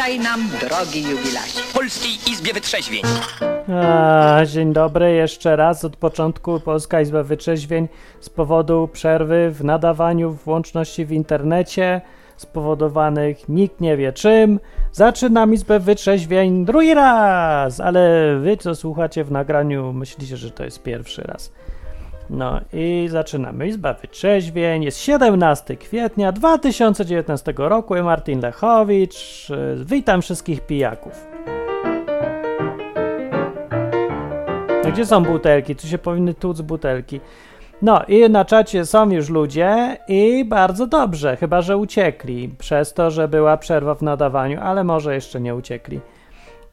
Witaj nam, drogi jubilacie. W Polskiej Izbie Wytrzeźwień. A, dzień dobry, jeszcze raz od początku Polska Izba Wytrzeźwień z powodu przerwy w nadawaniu w łączności w internecie spowodowanych nikt nie wie czym. Zaczynam Izbę Wytrzeźwień drugi raz, ale wy co słuchacie w nagraniu myślicie, że to jest pierwszy raz. No i zaczynamy. Izba Wytrzeźwień. Jest 17 kwietnia 2019 roku. Martin Lechowicz. Witam wszystkich pijaków. A gdzie są butelki? Tu się powinny tłuc butelki. No i na czacie są już ludzie i bardzo dobrze, chyba że uciekli przez to, że była przerwa w nadawaniu, ale może jeszcze nie uciekli.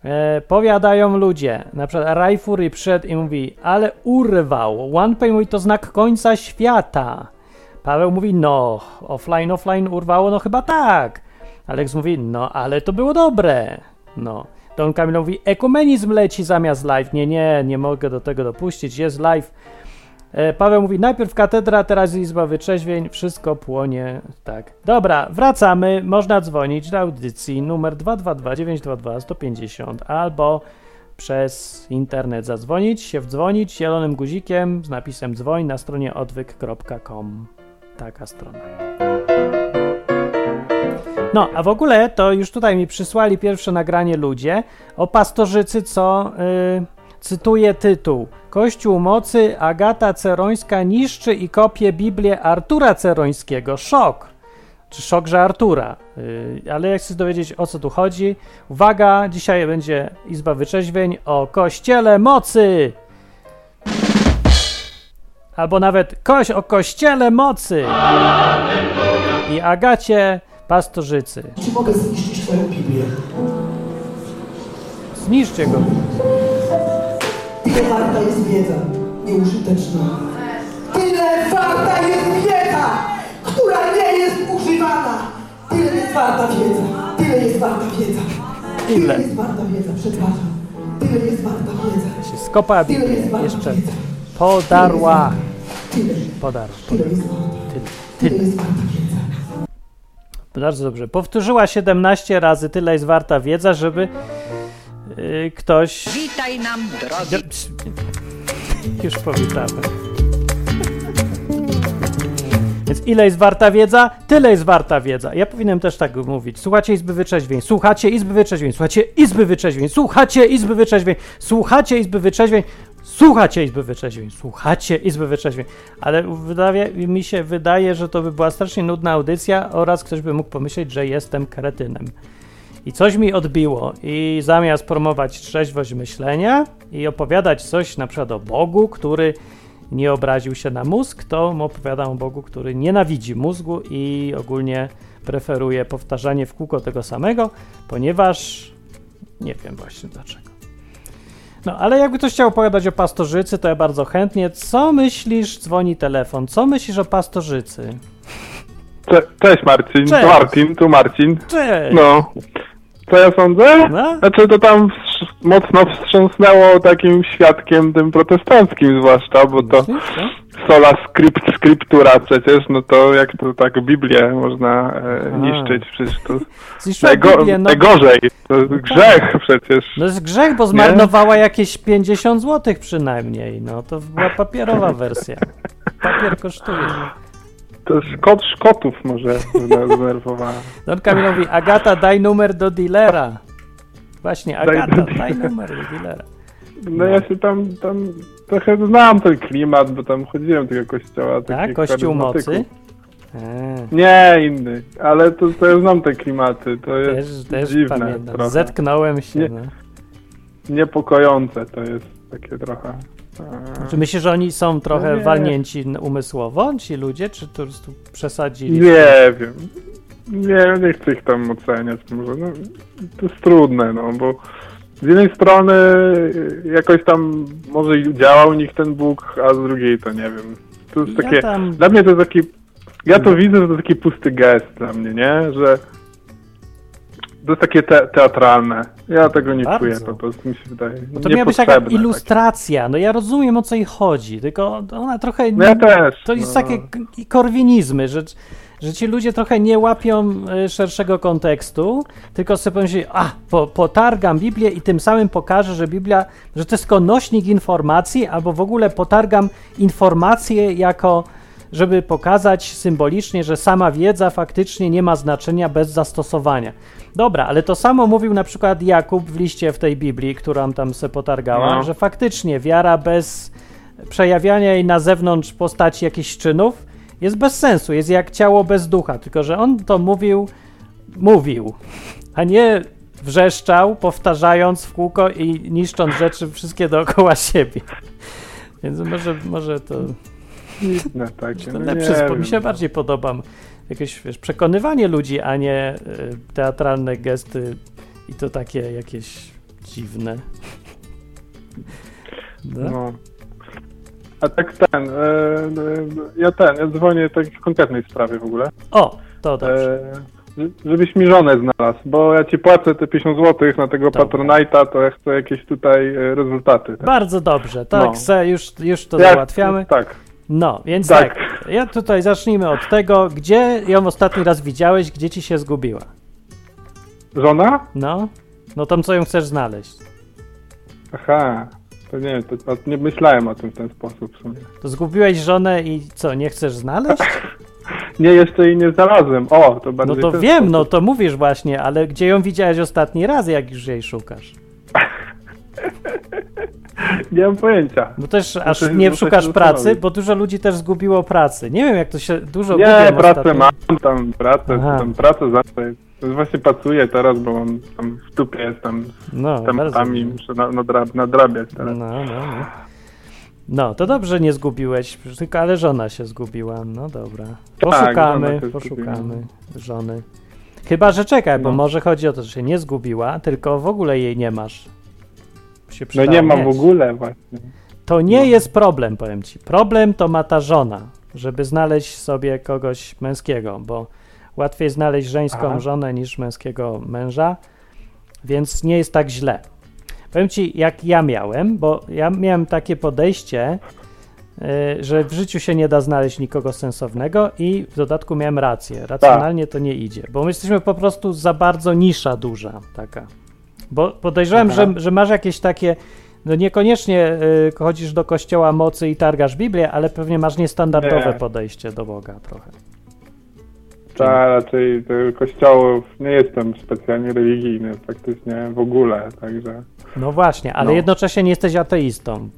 E, powiadają ludzie, na przykład Rajfury przyszedł i mówi, ale urwał. OnePay mówi, to znak końca świata. Paweł mówi, no, offline, offline urwało, no chyba tak. Alex mówi, no, ale to było dobre. No. Don Kamil mówi, ekumenizm leci zamiast live. Nie, nie, nie mogę do tego dopuścić, jest live. E, Paweł mówi, najpierw katedra, teraz izba wytrzeźwień, wszystko płonie, tak. Dobra, wracamy, można dzwonić do audycji numer 222-922-150 albo przez internet zadzwonić, się wdzwonić zielonym guzikiem z napisem dzwoń na stronie odwyk.com. Taka strona. No, a w ogóle to już tutaj mi przysłali pierwsze nagranie ludzie o pastorzycy, co yy, cytuję tytuł. Kościół mocy Agata Cerońska niszczy i kopie Biblię Artura Cerońskiego. Szok. Czy szok, że Artura. Yy, ale jak chcesz dowiedzieć o co tu chodzi, uwaga, dzisiaj będzie Izba Wyczeźwień o Kościele Mocy. Albo nawet koś o Kościele Mocy. I Agacie Pastorzycy. Czy mogę zniszczyć twoją Biblię? Zniszczcie go. Ile warta jest wiedza nieużyteczna? Tyle warta jest wiedza, która nie jest używana! Tyle jest warta wiedza, tyle jest warta wiedza. Tyle jest warta wiedza, przepraszam. Tyle jest warta wiedza. Się skopała Tyle jest warta Jeszcze wiedza. podarła. Tyle, Podarła. tyle jest warta. Tyle. Tyle Tyle. jest warta wiedza. Bardzo dobrze. Powtórzyła 17 razy, tyle jest warta wiedza, żeby ktoś. Witaj nam, drogi Już powitamy. Więc ile jest warta wiedza? Tyle jest warta wiedza. Ja powinienem też tak mówić. Słuchacie Izby Wyczeźwień, słuchacie Izby Wyczeźwień, słuchacie Izby Wyczeźwień, słuchacie Izby Wyczeźwień, słuchacie Izby Wyczeźwień, słuchacie Izby Wyczeźwień, słuchacie Izby Wyczeźwień. Ale wydaje, mi się wydaje, że to by była strasznie nudna audycja oraz ktoś by mógł pomyśleć, że jestem kretynem. I coś mi odbiło i zamiast promować trzeźwość myślenia i opowiadać coś na przykład o Bogu, który nie obraził się na mózg, to opowiadam o Bogu, który nienawidzi mózgu i ogólnie preferuje powtarzanie w kółko tego samego, ponieważ nie wiem właśnie dlaczego. No, ale jakby ktoś chciał opowiadać o pastorzycy, to ja bardzo chętnie. Co myślisz? Dzwoni telefon. Co myślisz o pastorzycy? Cze- Cześć Marcin, Cześć. tu Marcin, tu Marcin. Cześć! No, co ja sądzę? No? Znaczy to tam mocno wstrząsnęło takim świadkiem tym protestanckim zwłaszcza, bo to sola script, scriptura przecież, no to jak to tak Biblię można e, niszczyć, przecież to najgo- Biblię, no. najgorzej, to jest grzech przecież. No jest grzech, bo zmarnowała jakieś 50 zł przynajmniej. No to była papierowa wersja. Papier kosztuje. To szkot szkotów może zdenerwowała. Don Kamil mówi, Agata, daj numer do dealera. Właśnie, Daj Agata, daj dealera. numer do dealera. No ja się tam, tam trochę znam ten klimat, bo tam chodziłem do tego kościoła. Tak? Kościół mocy? Eee, Nie, inny, ale to, to ja znam te klimaty, to też, jest też dziwne pamiętam. trochę. Zetknąłem się. Nie. No. Niepokojące to jest takie trochę. Czy myślisz, że oni są trochę nie. walnięci umysłowo, ci ludzie, czy po prostu przesadzili? Nie wiem. Nie, nie chcę ich tam oceniać może. No, to jest trudne, no, bo z jednej strony jakoś tam może i działa u nich ten Bóg, a z drugiej to nie wiem. To jest Ja takie, tam- dla mnie to jest taki, ja to widzę, że to taki pusty gest dla mnie, nie? Że to jest takie te, teatralne. Ja tego nie Bardzo. czuję, po prostu mi się wydaje. Bo to miała być taka ilustracja. No ja rozumiem o co jej chodzi, tylko ona trochę. takie. No ja też. To jest no. takie korwinizmy, że, że ci ludzie trochę nie łapią y, szerszego kontekstu, tylko sobie pomyśleli, a, po, potargam Biblię i tym samym pokażę, że Biblia, że to jest tylko nośnik informacji, albo w ogóle potargam informacje jako, żeby pokazać symbolicznie, że sama wiedza faktycznie nie ma znaczenia bez zastosowania. Dobra, ale to samo mówił na przykład Jakub w liście w tej Biblii, którą tam se potargała, No. że faktycznie wiara bez przejawiania jej na zewnątrz postaci jakichś czynów jest bez sensu, jest jak ciało bez ducha, tylko że on to mówił, mówił, a nie wrzeszczał, powtarzając w kółko i niszcząc rzeczy wszystkie dookoła siebie. Więc może, może to, No, to no lepszy nie. Mi się bardziej podoba jakieś wiesz, przekonywanie ludzi, a nie y, teatralne gesty i to takie jakieś dziwne. No. No. A tak ten, e, e, ja ten, ja dzwonię tak w konkretnej sprawie w ogóle. O, to dobrze. Żebyś mi żonę znalazł, bo ja ci płacę te 50 zł na tego Dobra. Patronite'a, to ja chcę jakieś tutaj rezultaty. Tak? Bardzo dobrze, tak, No. se, już, już to Jak- załatwiamy. Tak. No, więc Tak. tak. Ja tutaj zacznijmy od tego, gdzie ją ostatni raz widziałeś, gdzie ci się zgubiła. Żona? No, no tam co ją chcesz znaleźć. Aha. To nie, to, to nie myślałem o tym w ten sposób w sumie. To zgubiłeś żonę i co, nie chcesz znaleźć? Nie, jeszcze jej nie znalazłem. O, to No bardziej to ten wiem, sposób. no to mówisz właśnie, ale gdzie ją widziałeś ostatni raz, jak już jej szukasz? Nie mam pojęcia. Bo też aż nie szukasz pracy, bo dużo ludzi też zgubiło pracy. Nie wiem, jak to się dużo Nie, pracę ostatnio. mam, tam pracę, Aha. tam pracę zawsze. Właśnie pracuję teraz, bo mam tam w dupie jestem No, z tematami, muszę na- nadrab, nadrabiać No, teraz. no, no. No, to dobrze nie zgubiłeś, tylko ale żona się zgubiła. No dobra. Poszukamy, Tak, żona się poszukamy żony. Chyba, że czekaj, bo No. może chodzi o to, że się nie zgubiła, tylko w ogóle jej nie masz. Się No przydało nie mam w ogóle właśnie. To nie No. jest problem, powiem ci. Problem to ma ta żona, żeby znaleźć sobie kogoś męskiego, bo łatwiej znaleźć żeńską Aha. żonę niż męskiego męża, więc nie jest tak źle. Powiem ci, jak ja miałem, bo ja miałem takie podejście, y, że w życiu się nie da znaleźć nikogo sensownego i w dodatku miałem rację. Racjonalnie to nie idzie, bo my jesteśmy po prostu za bardzo nisza duża taka. Bo podejrzewam, że, że masz jakieś takie, no niekoniecznie y, chodzisz do kościoła mocy i targasz Biblię, ale pewnie masz niestandardowe Nie. podejście do Boga trochę. Ta raczej do kościołów nie jestem specjalnie religijny praktycznie w ogóle, także. No właśnie, ale No. jednocześnie nie jesteś ateistą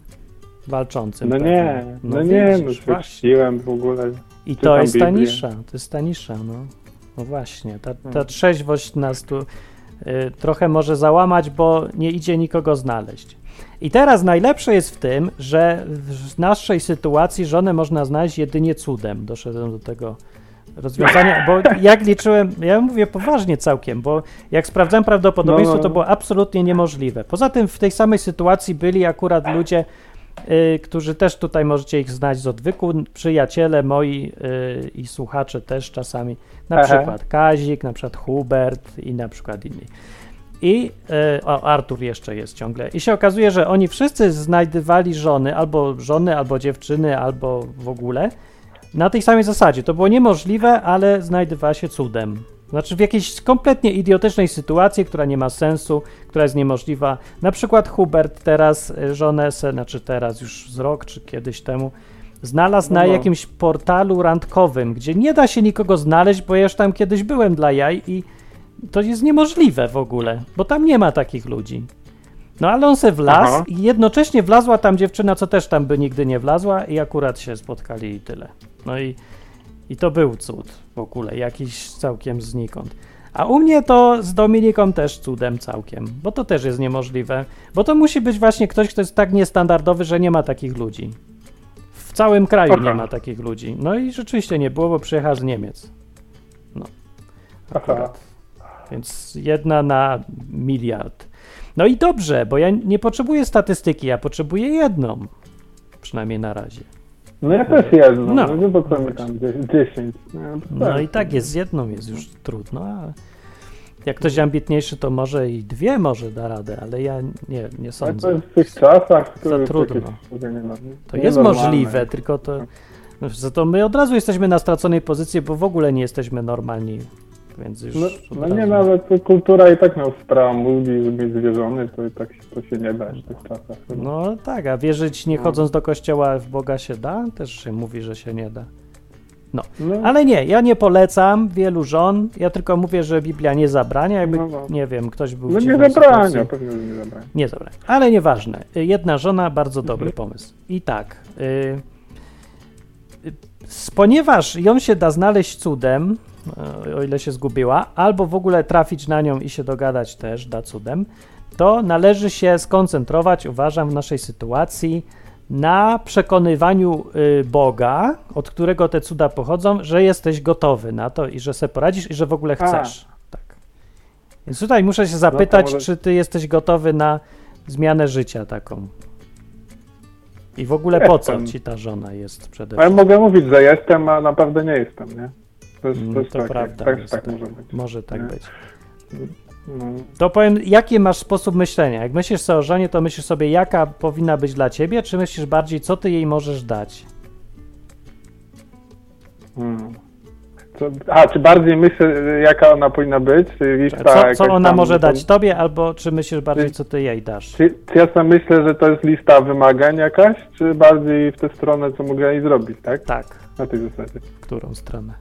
walczącym. No pewnie. nie, no, nie, no widzisz, chrzciłem w ogóle. I to jest ta Biblię. nisza, to jest ta nisza, no. No właśnie, ta, ta Mhm. trzeźwość nas tu trochę może załamać, bo nie idzie nikogo znaleźć. I teraz najlepsze jest w tym, że w naszej sytuacji żonę można znaleźć jedynie cudem. Doszedłem do tego rozwiązania, bo jak liczyłem, ja mówię poważnie całkiem, bo jak sprawdzałem prawdopodobieństwo, No, no. to było absolutnie niemożliwe. Poza tym w tej samej sytuacji byli akurat ludzie, y, którzy też tutaj możecie ich znać z odwyku, przyjaciele moi y, i słuchacze też czasami, na Aha. przykład Kazik, na przykład Hubert i na przykład inni. I y, o, Artur jeszcze jest ciągle. I się okazuje, że oni wszyscy znajdywali żony, albo żony, albo dziewczyny, albo w ogóle na tej samej zasadzie. To było niemożliwe, ale znajdywała się cudem. Znaczy w jakiejś kompletnie idiotycznej sytuacji, która nie ma sensu, która jest niemożliwa. Na przykład Hubert teraz y, żonę, znaczy teraz już z rok czy kiedyś temu, znalazł No, na no. jakimś portalu randkowym, gdzie nie da się nikogo znaleźć, bo ja już tam kiedyś byłem dla jaj i to jest niemożliwe w ogóle, bo tam nie ma takich ludzi. No ale on se wlazł Aha. i jednocześnie wlazła tam dziewczyna, co też tam by nigdy nie wlazła i akurat się spotkali i tyle. No i, i to był cud w ogóle, jakiś całkiem znikąd. A u mnie to z Dominiką też cudem całkiem, bo to też jest niemożliwe, bo to musi być właśnie ktoś, kto jest tak niestandardowy, że nie ma takich ludzi. W całym kraju nie Aha. ma takich ludzi. No i rzeczywiście nie było, bo przyjechał z Niemiec. No. Akurat. Więc jedna na miliard. No i dobrze, bo ja nie potrzebuję statystyki, ja potrzebuję jedną. Przynajmniej na razie. No ja też jedno, No. no, no mi tam, dzie- 10. No, No i tak jest, z jedną jest już trudno, ale... Jak ktoś ambitniejszy, to może i dwie może da radę, ale ja nie, nie Ale to sądzę. w tych czasach to Za jest trudno. To jest możliwe, tylko to. No, za to my od razu jesteśmy na straconej pozycji, bo w ogóle nie jesteśmy normalni. Więc już. No, no nie, no ale to kultura i tak nas wspierała mówi, żeby być zwierzony, to i tak się- to się nie da w tych czasach. No tak, a wierzyć nie chodząc do kościoła w Boga się da? Też się mówi, że się nie da. No, Ale nie, ja nie polecam wielu żon. Ja tylko mówię, że Biblia nie zabrania. Jakby, No, no. nie wiem, ktoś był. no nie zabrania, pewnie, nie zabrania. Nie zabrania. Ale nieważne. Jedna żona, bardzo dobry Mhm. pomysł. I tak. Y, y, ponieważ ją się da znaleźć cudem, o ile się zgubiła, albo w ogóle trafić na nią i się dogadać też da cudem, to należy się skoncentrować, uważam, w naszej sytuacji na przekonywaniu y, Boga, od którego te cuda pochodzą, że jesteś gotowy na to i że se poradzisz i że w ogóle chcesz. Tak. Więc tutaj muszę się zapytać, może- czy ty jesteś gotowy na zmianę życia taką. I w ogóle po co Jestem. ci ta żona jest przede Ale wszystkim? mogę mówić, że jestem, a naprawdę nie jestem, nie? To, jest, to, jest to tak, prawda tak, tak tak. może być. Może tak Nie? być. No. To powiem, jaki masz sposób myślenia? Jak myślisz sobie o żonie, to myślisz sobie, jaka powinna być dla ciebie, czy myślisz bardziej, co ty jej możesz dać? Hmm. Co, a, czy bardziej myślę, jaka ona powinna być? Czy lista Co, co ona tam- może dać tobie, albo czy myślisz bardziej, co ty jej dasz? Czy, czy ja sobie myślę, że to jest lista wymagań jakaś, czy bardziej w tę stronę, co mogę jej zrobić, tak? Tak, Na tej zasadzie. w którą stronę?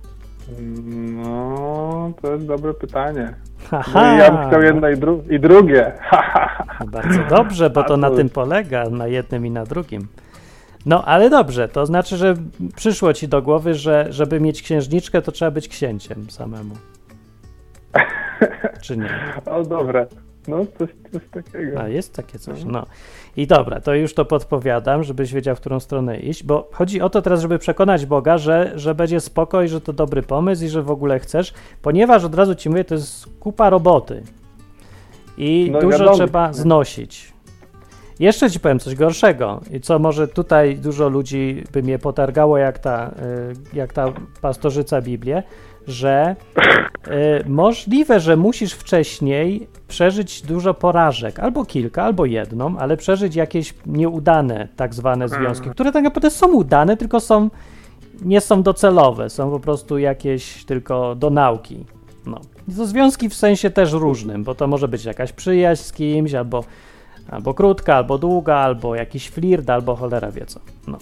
No, to jest dobre pytanie. No Haha, ja bym chciał jedno i, dru- i drugie. no bardzo dobrze, bo to na tym polega, na jednym i na drugim. No, ale dobrze, to znaczy, że przyszło ci do głowy, że żeby mieć księżniczkę, to trzeba być księciem samemu. Czy nie? o, dobre. No, coś, coś takiego. A jest takie coś. No. I dobra, to już to podpowiadam, żebyś wiedział, w którą stronę iść, bo chodzi o to teraz, żeby przekonać Boga, że, że będzie spokoj, że to dobry pomysł i że w ogóle chcesz, ponieważ od razu ci mówię, to jest kupa roboty i No dużo wiadomo. trzeba znosić. Jeszcze ci powiem coś gorszego, i co może tutaj dużo ludzi by mnie potargało, jak ta, y, jak ta pastorzyca Biblię, że y, możliwe, że musisz wcześniej przeżyć dużo porażek, albo kilka, albo jedną, ale przeżyć jakieś nieudane tak zwane związki, które tak naprawdę są udane, tylko są nie są docelowe, są po prostu jakieś tylko do nauki. No. To związki w sensie też różnym, bo to może być jakaś przyjaźń z kimś, albo, albo krótka, albo długa, albo jakiś flirt, albo cholera wie co. No.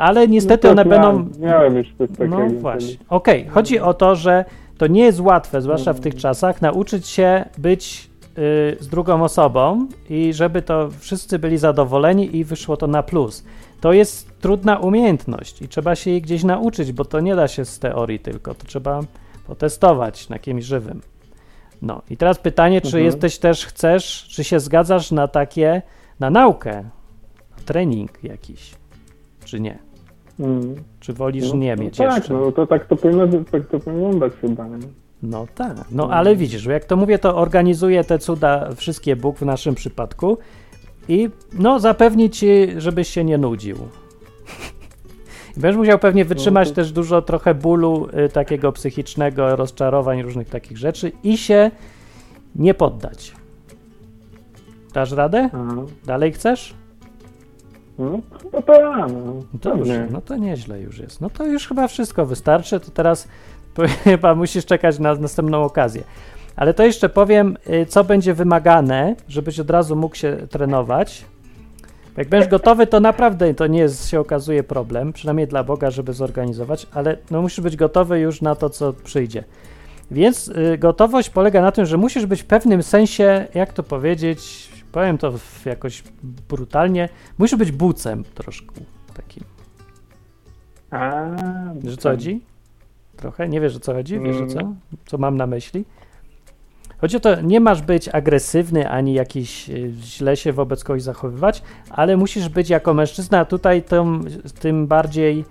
Ale niestety No one będą... Miałem, już coś takiego. No właśnie. Okej, chodzi o to, że to nie jest łatwe, zwłaszcza w tych czasach, nauczyć się być y, z drugą osobą i żeby to wszyscy byli zadowoleni i wyszło to na plus. To jest trudna umiejętność i trzeba się jej gdzieś nauczyć, bo to nie da się z teorii tylko, to trzeba potestować na kimś żywym. No i teraz pytanie, czy Mhm. jesteś też, chcesz, czy się zgadzasz na takie, na naukę, na trening jakiś, czy nie? Mm. Czy wolisz No, nie no mieć tak, jeszcze? no to tak to powinno, tak to powinno wyglądać chyba. Nie? No tak, no ale widzisz, jak to mówię, to organizuje te cuda wszystkie Bóg w naszym przypadku i no zapewni ci, żebyś się nie nudził. I Będziesz musiał pewnie wytrzymać to- też dużo trochę bólu y, takiego psychicznego, rozczarowań, różnych takich rzeczy i się nie poddać. Dasz radę? Aha. Dalej chcesz? No, no tak, no. Dobrze, Pewnie. no to nieźle już jest. No to już chyba wszystko wystarczy, to teraz chyba musisz czekać na następną okazję. Ale to jeszcze powiem, y, co będzie wymagane, żebyś od razu mógł się trenować. Jak będziesz gotowy, to naprawdę to nie jest, się okazuje, problem, przynajmniej dla Boga, żeby zorganizować, ale no musisz być gotowy już na to, co przyjdzie. Więc y, gotowość polega na tym, że musisz być w pewnym sensie, jak to powiedzieć, powiem to jakoś brutalnie, musisz być bucem troszkę takim. A, Wiesz o co chodzi? Trochę? Nie wiesz o co chodzi? Wiesz o co? Co mam na myśli? Chodzi o to, nie masz być agresywny ani jakiś y, źle się wobec kogoś zachowywać, ale musisz być jako mężczyzna tutaj tą, tym bardziej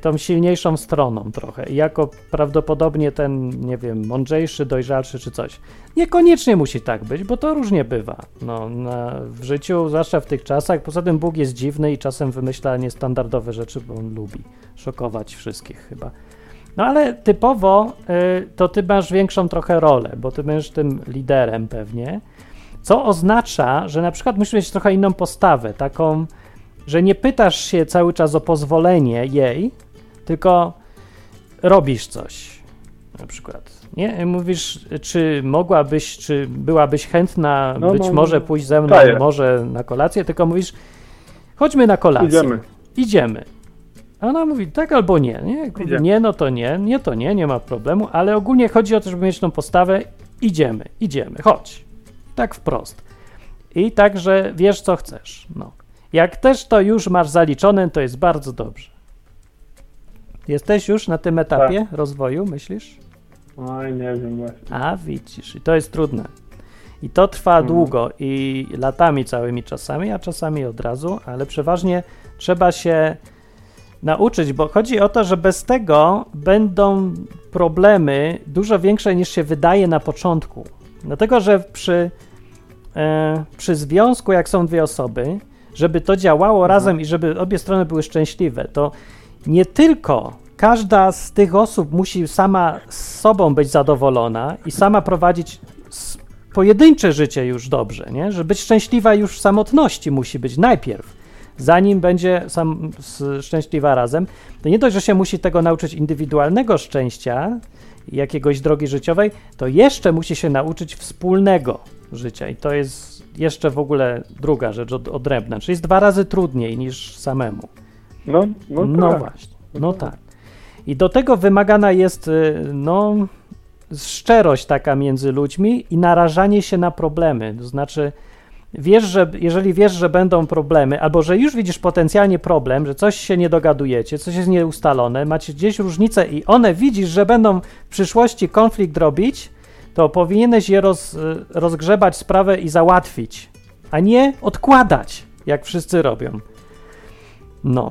tą silniejszą stroną trochę. Jako prawdopodobnie ten, nie wiem, mądrzejszy, dojrzalszy czy coś. Niekoniecznie musi tak być, bo to różnie bywa no, na, w życiu, zwłaszcza w tych czasach. Poza tym Bóg jest dziwny i czasem wymyśla niestandardowe rzeczy, bo on lubi szokować wszystkich chyba. No ale typowo y, to ty masz większą trochę rolę, bo ty będziesz tym liderem pewnie, co oznacza, że na przykład musisz mieć trochę inną postawę, taką, że nie pytasz się cały czas o pozwolenie jej, tylko robisz coś. Na przykład. Nie? Mówisz, czy mogłabyś, czy byłabyś chętna No, być no, może no. pójść ze mną, Daję. może na kolację, tylko mówisz, chodźmy na kolację. Idziemy. Idziemy. A ona mówi tak albo nie. Nie, Idziemy. nie no to nie, nie to nie, nie ma problemu, ale ogólnie chodzi o to, żeby mieć tą postawę. Idziemy, idziemy, chodź. Tak wprost. I tak, że wiesz, co chcesz. No. Jak też to już masz zaliczone, to jest bardzo dobrze. Jesteś już na tym etapie Tak. rozwoju, myślisz? Oj, nie wiem właśnie. A widzisz, i to jest trudne. I to trwa Mhm. długo i latami całymi czasami, a czasami od razu, ale przeważnie trzeba się nauczyć, bo chodzi o to, że bez tego będą problemy dużo większe niż się wydaje na początku. Dlatego, że przy, e, przy związku, jak są dwie osoby, żeby to działało razem i żeby obie strony były szczęśliwe, to nie tylko każda z tych osób musi sama z sobą być zadowolona i sama prowadzić pojedyncze życie już dobrze, nie? Żeby być szczęśliwa już w samotności musi być najpierw, zanim będzie sam szczęśliwa razem. To nie dość, że się musi tego nauczyć indywidualnego szczęścia, jakiegoś drogi życiowej, to jeszcze musi się nauczyć wspólnego życia i to jest jeszcze w ogóle druga rzecz od, odrębna, czyli jest dwa razy trudniej niż samemu. No, no, No tak. właśnie, no tak. I do tego wymagana jest, y, no, szczerość taka między ludźmi i narażanie się na problemy. To znaczy, wiesz, że jeżeli wiesz, że będą problemy, albo że już widzisz potencjalnie problem, że coś się nie dogadujecie, coś jest nieustalone, macie gdzieś różnice i one widzisz, że będą w przyszłości konflikt robić, to powinieneś je roz, y, rozgrzebać sprawę i załatwić, a nie odkładać, jak wszyscy robią. No.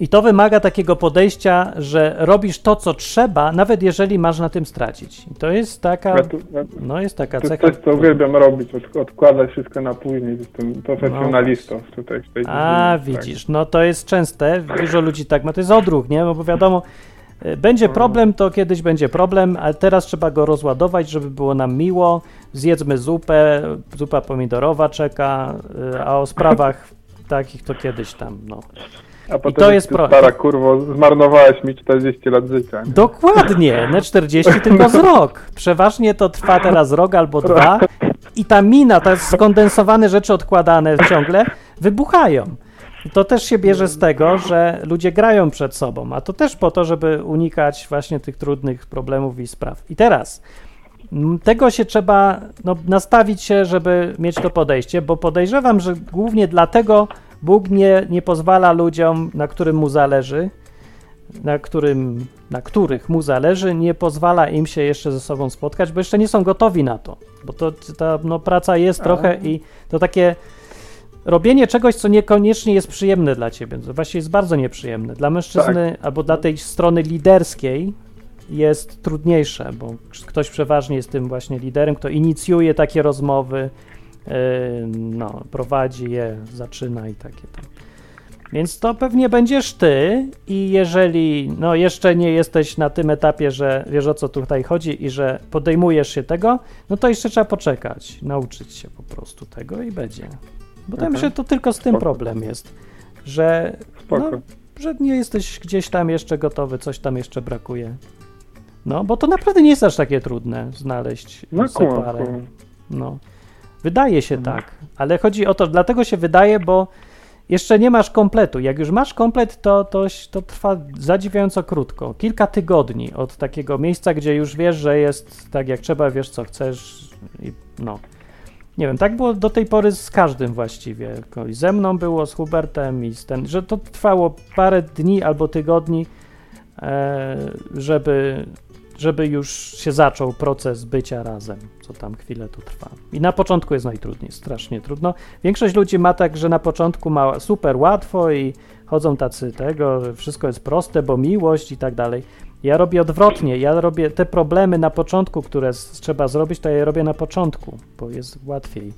I to wymaga takiego podejścia, że robisz to, co trzeba, nawet jeżeli masz na tym stracić. I to jest taka, Ja tu, ja, no jest taka to cecha. jest coś, co uwielbiam robić, od, odkładać wszystko na później. Jestem profesjonalistą tutaj w tej A, dziedzinie, tak. widzisz, no to jest częste, dużo ludzi tak ma, to jest odruch, nie? No bo wiadomo, y, będzie problem, to kiedyś będzie problem, ale teraz trzeba go rozładować, żeby było nam miło, zjedzmy zupę, zupa pomidorowa czeka, y, a o sprawach takich to kiedyś tam, no. A potem to jest pro- stara kurwo, zmarnowałeś mi 40 lat życia. Nie? Dokładnie, nie 40, tylko z rok. Przeważnie to trwa teraz rok albo dwa i ta mina, te skondensowane rzeczy odkładane ciągle wybuchają. I to też się bierze z tego, że ludzie grają przed sobą, a to też po to, żeby unikać właśnie tych trudnych problemów i spraw. I teraz tego się trzeba no, nastawić się, żeby mieć to podejście, bo podejrzewam, że głównie dlatego Bóg nie, nie pozwala ludziom, na którym mu zależy, na, którym, na których mu zależy, nie pozwala im się jeszcze ze sobą spotkać, bo jeszcze nie są gotowi na to. Bo to ta no, praca jest trochę i to takie robienie czegoś, co niekoniecznie jest przyjemne dla ciebie. To właściwie jest bardzo nieprzyjemne. Dla mężczyzny albo dla tej strony liderskiej jest trudniejsze, bo ktoś przeważnie jest tym właśnie liderem, kto inicjuje takie rozmowy, no, prowadzi je, zaczyna i takie tam. Więc to pewnie będziesz ty i jeżeli no jeszcze nie jesteś na tym etapie, że wiesz o co tutaj chodzi i że podejmujesz się tego, no to jeszcze trzeba poczekać, nauczyć się po prostu tego i będzie. Bo tam Mhm. się to tylko z tym Spoko. problem jest, że, no, że nie jesteś gdzieś tam jeszcze gotowy, coś tam jeszcze brakuje. No, bo to naprawdę nie jest aż takie trudne znaleźć No sobie parę. No. Wydaje się Mhm. tak, ale chodzi o to, dlatego się wydaje, bo jeszcze nie masz kompletu. Jak już masz komplet, to, to, to trwa zadziwiająco krótko. Kilka tygodni od takiego miejsca, gdzie już wiesz, że jest tak jak trzeba, wiesz co chcesz i no. Nie wiem, tak było do tej pory z każdym właściwie. I ze mną było, z Hubertem i z ten, że to trwało parę dni albo tygodni, e, żeby, żeby już się zaczął proces bycia razem, co tam chwilę to trwa. I na początku jest najtrudniej, strasznie trudno. Większość ludzi ma tak, że na początku ma super łatwo i chodzą tacy tego, że wszystko jest proste, bo miłość i tak dalej. Ja robię odwrotnie, ja robię te problemy na początku, które trzeba zrobić, to ja je robię na początku, bo jest łatwiej.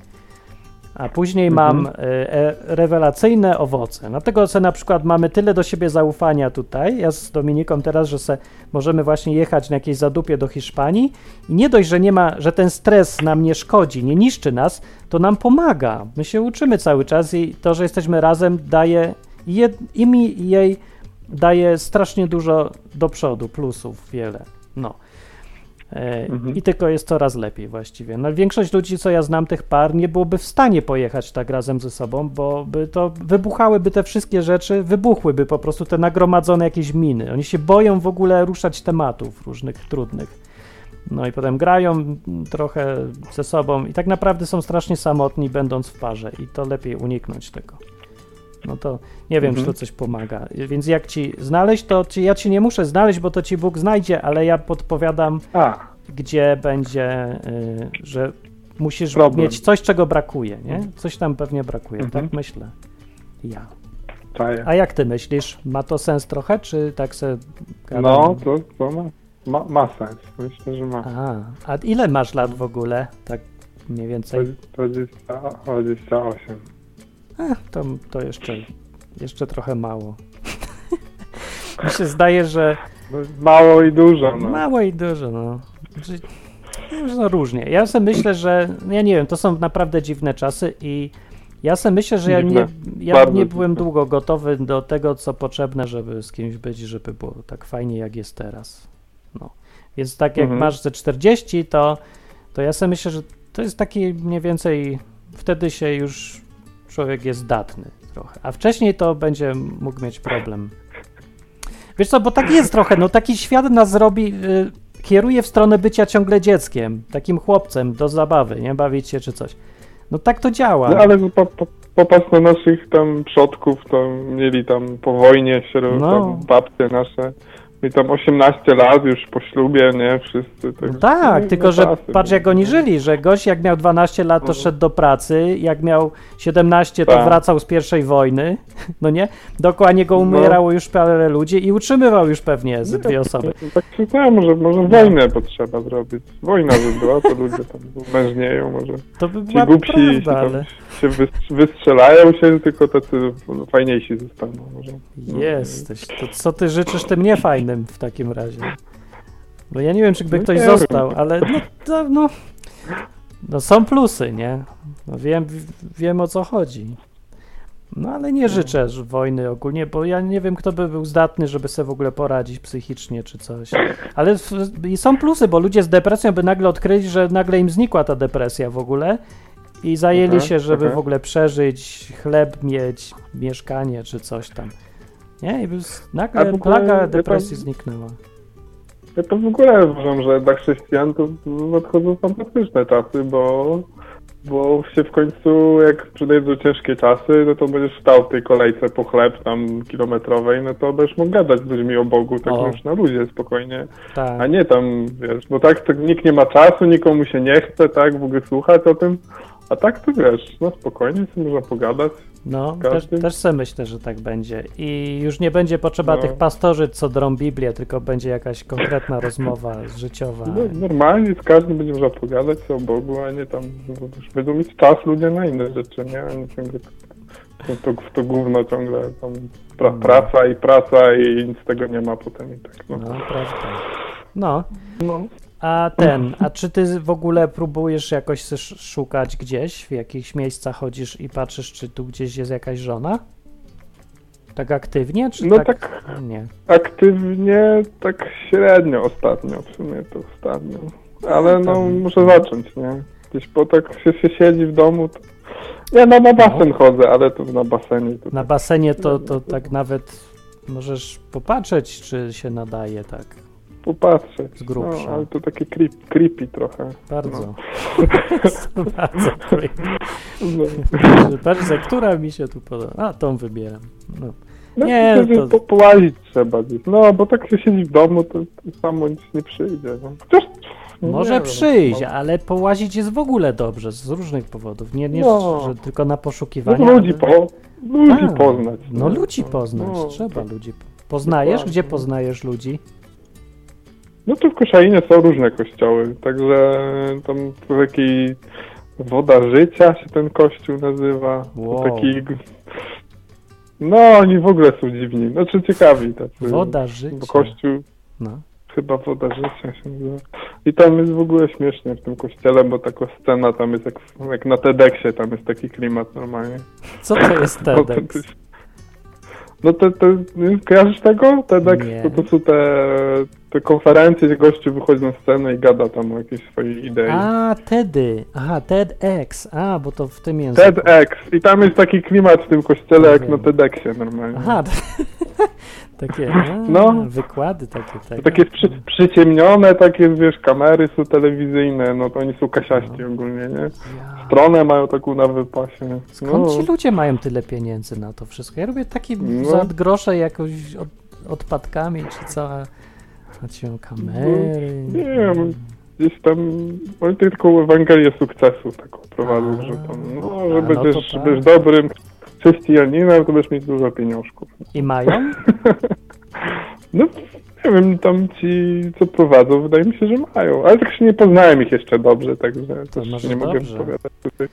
A później Mhm. mam e, e, rewelacyjne owoce. Dlatego se na przykład mamy tyle do siebie zaufania tutaj, ja z Dominiką teraz, że se możemy właśnie jechać na jakieś zadupie do Hiszpanii i nie dość, że nie ma, że ten stres nam nie szkodzi, nie niszczy nas, to nam pomaga. My się uczymy cały czas i to, że jesteśmy razem daje je, i mi i jej daje strasznie dużo do przodu, plusów wiele. No. E, Mhm. I tylko jest coraz lepiej właściwie. No, większość ludzi, co ja znam, tych par, nie byłoby w stanie pojechać tak razem ze sobą, bo by to wybuchałyby te wszystkie rzeczy, wybuchłyby po prostu te nagromadzone jakieś miny. Oni się boją w ogóle ruszać tematów różnych trudnych. No i potem grają trochę ze sobą i tak naprawdę są strasznie samotni, będąc w parze, i to lepiej uniknąć tego. No to nie wiem, Mhm. czy to coś pomaga. Więc jak ci znaleźć, to ci, ja ci nie muszę znaleźć, bo to ci Bóg znajdzie, ale ja podpowiadam, A, gdzie będzie, y, że musisz Problem. mieć coś, czego brakuje, nie? Coś tam pewnie brakuje, Mhm. tak myślę. Ja. czaję. A jak ty myślisz? Ma to sens trochę, czy tak se gadam? No, to, to ma, ma, ma sens. Myślę, że ma. A, a ile masz lat w ogóle? Tak mniej więcej? 20, 28. A, to, to jeszcze, jeszcze trochę mało. Mi się zdaje, że No, mało i dużo, no. mało i dużo, no. No różnie. Ja sobie myślę, że no ja nie wiem, to są naprawdę dziwne czasy i ja sobie myślę, że ja nie, ja Bardzo nie byłem dziwne. długo gotowy do tego, co potrzebne, żeby z kimś być, żeby było tak fajnie, jak jest teraz. No. Więc tak jak Mhm. masz ze 40, to, to ja sobie myślę, że to jest taki mniej więcej, wtedy się już człowiek jest zdatny trochę, a wcześniej to będzie mógł mieć problem. Wiesz co, bo tak jest trochę, no taki świat nas robi, y, kieruje w stronę bycia ciągle dzieckiem, takim chłopcem do zabawy, nie, bawić się czy coś. No tak to działa. No, ale po, po, popatrz na naszych tam przodków, to mieli tam po wojnie się No. babcie nasze. I tam 18 lat już po ślubie, nie? Wszyscy. No Tak, tak, no, tylko no że czasy, patrz no. jak oni żyli, że gość jak miał 12 lat to Mhm. szedł do pracy, jak miał 17 to Tak. wracał z pierwszej wojny, no nie? Dookoła niego No. umierało już parę ludzi i utrzymywał już pewnie Nie, dwie osoby. no, Tak zdaje, może, może wojnę potrzeba zrobić. Wojna by była, to ludzie tam mężnieją, może. To by Ci była głupsi prawda, ale się wys- wystrzelają się, tylko tacy fajniejsi zostaną może. jesteś. To co ty życzysz tym w takim razie? Bo ja nie wiem, czy by No ktoś został, ale no, to, no, no są plusy, nie? No wiem, wiem o co chodzi. No ale nie życzę że wojny ogólnie, bo ja nie wiem, kto by był zdatny, żeby sobie w ogóle poradzić psychicznie czy coś. Ale są plusy, bo ludzie z depresją by nagle odkryli, że nagle im znikła ta depresja w ogóle i zajęli Mhm, się, żeby mhm. w ogóle przeżyć, chleb mieć, mieszkanie czy coś tam. Nie? I A nagle ogóle plaga ja depresji zniknęła. Ja to w ogóle uważam, że dla chrześcijan to nadchodzą fantastyczne czasy, bo, bo się w końcu, jak przyjdą ciężkie czasy, no to będziesz stał w tej kolejce po chleb tam kilometrowej, no to będziesz mógł gadać z ludźmi o Bogu, tak O. już na luzie, spokojnie. A Tak. nie tam, wiesz, bo tak to nikt nie ma czasu, nikomu się nie chce, tak, w ogóle słuchać o tym. A tak to wiesz, no spokojnie sobie można pogadać. No, też, też sobie myślę, że tak będzie. I już nie będzie potrzeba No. tych pastorzy, co drą Biblię, tylko będzie jakaś konkretna rozmowa życiowa. No, normalnie z każdym będzie można pogadać o Bogu, a nie tam, już będą mieć czas ludzie na inne rzeczy, nie? A nie ciągle to, to, to gówno ciągle tam pra, praca i praca i nic z tego nie ma potem i tak, no. No, prawda. No, no. A ten, a czy ty w ogóle próbujesz jakoś szukać gdzieś, w jakichś miejscach chodzisz i patrzysz, czy tu gdzieś jest jakaś żona? Tak aktywnie, czy No tak? tak Nie. aktywnie, tak średnio ostatnio, w sumie to ostatnio. Ale no tam- muszę zacząć, nie? Gdzieś po tak się, się siedzi w domu, to... Ja na, na basen chodzę, ale to na basenie to Na basenie to, to tak nawet możesz popatrzeć, czy się nadaje tak popatrzeć. z grubsza. No, ale to takie creep, creepy trochę. bardzo. bardzo creepy. No. Która mi się tu podoba. A, tą wybieram. No. No, Nie, to, to- połazić trzeba gdzieś. No, bo tak się siedzi w domu, to, to samo nic nie przyjdzie. No. Chociaż, no Może nie przyjść, no. ale połazić jest w ogóle dobrze, z różnych powodów. Nie, nie No. że tylko na No, poszukiwania. ludzi, ale- po, ludzi poznać. No ludzi poznać, No, trzeba to- ludzi. po- Poznajesz? Dokładnie. Gdzie poznajesz ludzi? No to w Koszalinie są różne kościoły, także tam w takiej Woda Życia się ten kościół nazywa. Wow. Taki... No, oni w ogóle są dziwni. Znaczy ciekawi tacy. Woda Bo życia. kościół, No. chyba Woda Życia się nazywa. I tam jest w ogóle śmiesznie w tym kościele, bo taka scena tam jest jak, jak na TEDxie, tam jest taki klimat normalnie. Co to jest TEDx? No to, to kojarzysz tego? TEDx Nie. to, to są te, te konferencje, gdzie gościu wychodzi na scenę i gada tam o jakiejś swojej idei. A, TEDy. Aha, TEDx. A, bo to w tym języku. TEDx. I tam jest taki klimat w tym kościele jak Wiem. na TEDxie normalnie. Aha, takie a, No. wykłady takie. To takie. przy, przyciemnione, takie wiesz, kamery są telewizyjne, no to oni są kasiaści ogólnie, nie? Stronę mają taką na wypasie. Skąd no. ci ludzie mają tyle pieniędzy na to wszystko? Ja robię taki No. za grosze jakoś od, odpadkami, czy co? A ci mają kamery. Nie wiem, gdzieś tam, oni tylko Ewangelię sukcesu taką prowadzą, A. że tam, no, że no będziesz, tak. będziesz dobrym chrześcijaninem, to będziesz mieć dużo pieniążków. I mają? No, nie wiem, tam ci, co prowadzą, wydaje mi się, że mają, ale tak się nie poznałem ich jeszcze dobrze, także To też nie mogę dobrze. opowiadać tutaj.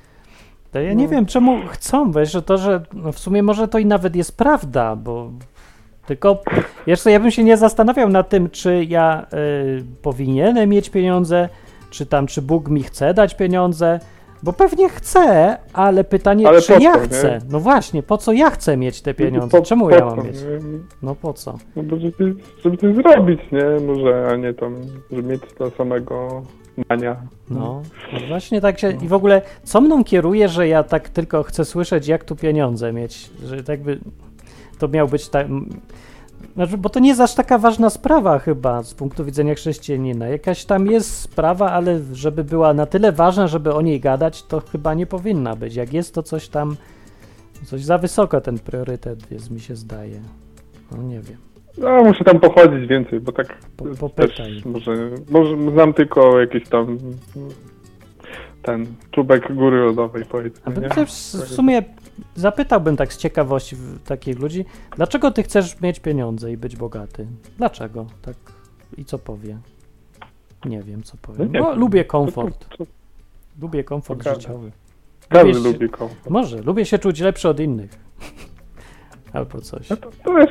To ja nie No. wiem, czemu chcą, wiesz, że to, że no w sumie może to i nawet jest prawda, bo tylko jeszcze ja bym się nie zastanawiał nad tym, czy ja y, powinienem mieć pieniądze, czy tam, czy Bóg mi chce dać pieniądze, bo pewnie chce, ale pytanie, Ale czy ja co, nie? chcę? No właśnie, po co ja chcę mieć te pieniądze? Po- Czemu po ja mam mieć? nie? No po co? No bo żeby, żeby coś zrobić, nie? Może, a nie tam, żeby mieć dla samego mania. No, no właśnie tak się. I w ogóle, co mną kieruje, że ja tak tylko chcę słyszeć, jak tu pieniądze mieć? Że tak by to miał być tak. Znaczy, bo to nie jest aż taka ważna sprawa, chyba z punktu widzenia chrześcijanina. Jakaś tam jest sprawa, ale żeby była na tyle ważna, żeby o niej gadać, to chyba nie powinna być. Jak jest, to coś tam. Coś za wysoko ten priorytet jest, mi się zdaje. No nie wiem. No, muszę tam pochodzić więcej, bo tak Po- popytaj. może, może znam tylko jakiś tam ten czubek góry lodowej, A powiedzmy, nie? też w sumie zapytałbym tak z ciekawości takich ludzi, dlaczego ty chcesz mieć pieniądze i być bogaty? Dlaczego? Tak. I co powie? Nie wiem, co powie. No No, lubię komfort. To- to- Lubię komfort Pokażę. życiowy. Każdy Lubię lubi komfort. Może, lubię się czuć lepszy od innych. Albo coś. No to, to też,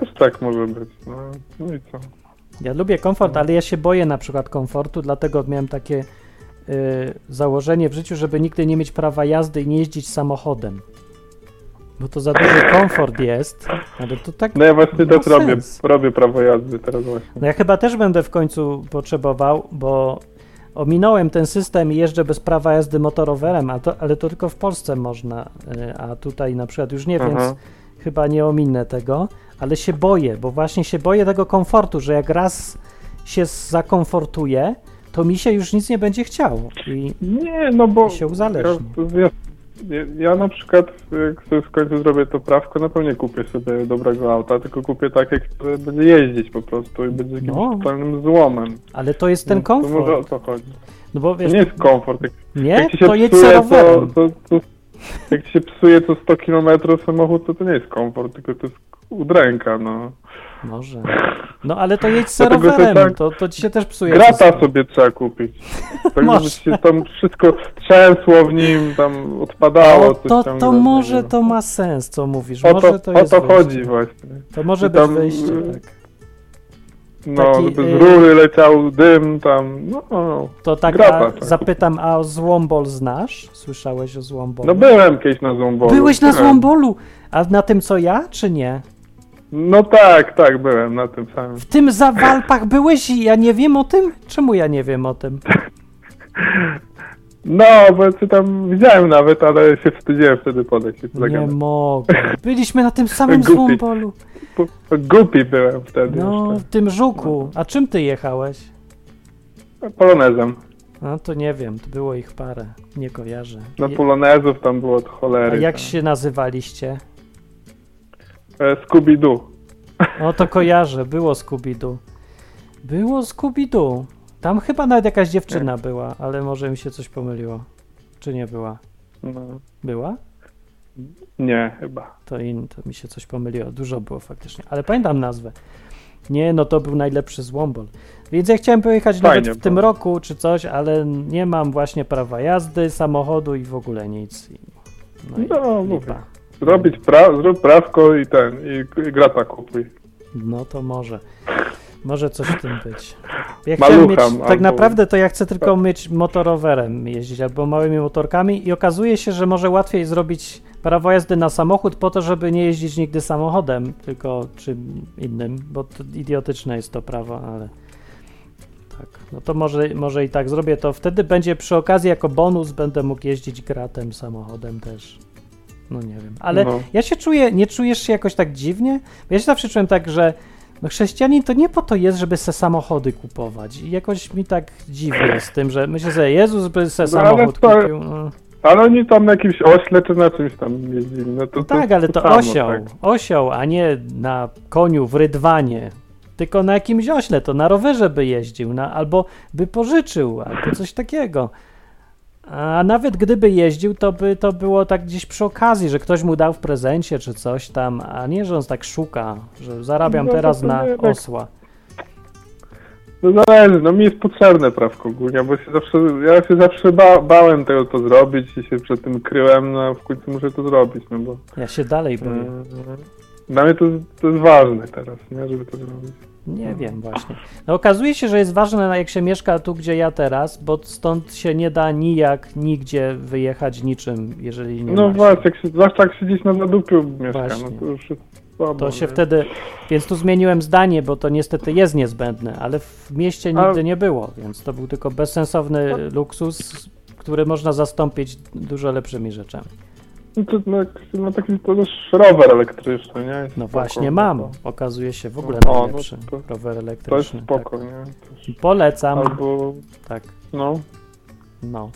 też tak może być, no, no i co? Ja lubię komfort, ale ja się boję na przykład komfortu, dlatego miałem takie założenie w życiu, żeby nigdy nie mieć prawa jazdy i nie jeździć samochodem. Bo to za duży komfort jest, ale to tak No ja właśnie też robię, robię prawo jazdy teraz właśnie. No ja chyba też będę w końcu potrzebował, bo ominąłem ten system i jeżdżę bez prawa jazdy motorowerem, a to, ale to tylko w Polsce można, y, a tutaj na przykład już nie, Aha. więc chyba nie ominę tego, ale się boję, bo właśnie się boję tego komfortu, że jak raz się zakomfortuję, to mi się już nic nie będzie chciało. I Nie, no bo się uzależni. Ja, ja, ja, na przykład, jak sobie w końcu zrobię to prawko, na pewno nie kupię sobie dobrego auta, tylko kupię takie, które będzie jeździć po prostu i będzie jakimś No. totalnym złomem. ale to jest ten To może o komfort. to chodzi. No bo To wiesz, nie jest komfort. Jak, nie, jak ci się to jedź psuje, to, to, to, jak ci się psuje co 100 km samochód, to to nie jest komfort, tylko to jest udręka, no. Może. No ale to jedź za Dlatego to rowerem, tak- to, to ci się też psuje. Grata wszystko. sobie trzeba kupić. Tak Może. się tam wszystko trzęsło w nim, tam odpadało. O, coś to, tam to może to ma sens, co mówisz. O Może to, to o to chodzi właśnie. To może Czy być tam, wyjście, y, tak. No, Taki, żeby y- z rury leciał dym tam, no, no. To tak, Grata, a zapytam, a Złombol znasz? Słyszałeś o Złombolu? No byłem kiedyś na Złombolu. Byłeś na. Złombolu, a na tym co ja, czy nie? No tak, tak, byłem na tym samym. W tym za w Alpach byłeś i ja nie wiem o tym? Czemu ja nie wiem o tym? No, bo ja cię tam widziałem nawet, ale się wstydziłem wtedy podejść Nie zagadać. mogę. Byliśmy na tym samym Głupi. Złombolu. Głupi byłem wtedy No, już, w tym żuku. A czym ty jechałeś? Polonezem. No to nie wiem, to było ich parę. Nie kojarzę. No polonezów tam było od A cholery. jak tam. się nazywaliście? E, Scooby-Doo. No to kojarzę, było Scooby-Doo. Było Scooby-Doo. Tam chyba nawet jakaś dziewczyna była, ale może mi się coś pomyliło. Czy nie była? No, Była? nie, chyba. To, in, to mi się coś pomyliło. Dużo było faktycznie, ale pamiętam nazwę. Nie, no to był najlepszy złombol. Więc ja chciałem pojechać Fajnie nawet w tym roku czy coś, ale nie mam właśnie prawa jazdy, samochodu i w ogóle nic. I, no, i No, mówię. Zrobić pra, zrób prawko i ten, i, i grata kupuj. No to może. Może coś w tym być. Ja Malucha chciałem mieć, tak albo- naprawdę to ja chcę tylko mieć motorowerem jeździć albo małymi motorkami i okazuje się, że może łatwiej zrobić prawo jazdy na samochód po to, żeby nie jeździć nigdy samochodem, tylko czym innym, bo idiotyczne jest to prawo, ale tak, no to może, może i tak zrobię to. Wtedy będzie przy okazji jako bonus będę mógł jeździć gratem samochodem też. No nie wiem, ale No. ja się czuję, nie czujesz się jakoś tak dziwnie? Bo ja się zawsze czułem tak, że no chrześcijanin to nie po to jest, żeby se samochody kupować. I jakoś mi tak dziwnie z tym, że myślę sobie, Jezus by se No, samochód to- kupił. No. Ale oni tam na jakimś ośle czy na czymś tam jeździli. No to, No tak, ale to samo, osioł, tak. osioł, a nie na koniu w rydwanie. Tylko na jakimś ośle, to na rowerze by jeździł, na, albo by pożyczył, albo coś takiego. A nawet gdyby jeździł, to by to było tak gdzieś przy okazji, że ktoś mu dał w prezencie czy coś tam, a nie, że on tak szuka, że zarabiam No teraz na tak. osła. No zależy, no mi jest potrzebne prawko ogólnie, bo się zawsze, ja się zawsze ba, bałem tego to zrobić i się przed tym kryłem, no a w końcu muszę to zrobić, no bo Ja się dalej boję. mm, dla mnie to, to jest ważne teraz, nie, żeby to zrobić. Nie wiem właśnie. No okazuje się, że jest ważne, jak się mieszka tu, gdzie ja teraz, bo stąd się nie da nijak nigdzie wyjechać niczym, jeżeli nie No ma właśnie, jak się, zwłaszcza jak się gdzieś na zadupiu mieszka, Właśnie. no to już jest słabo. To się nie? wtedy, więc tu zmieniłem zdanie, bo to niestety jest niezbędne, ale w mieście A- nigdy nie było, więc to był tylko bezsensowny luksus, który można zastąpić dużo lepszymi rzeczami. No to no, ma taki też rower elektryczny, nie? No właśnie no mam, okazuje się w ogóle O, no najlepszy to- rower To jest elektryczny. spoko, nie? Tak. Też. Polecam, Albo, tak. no, No.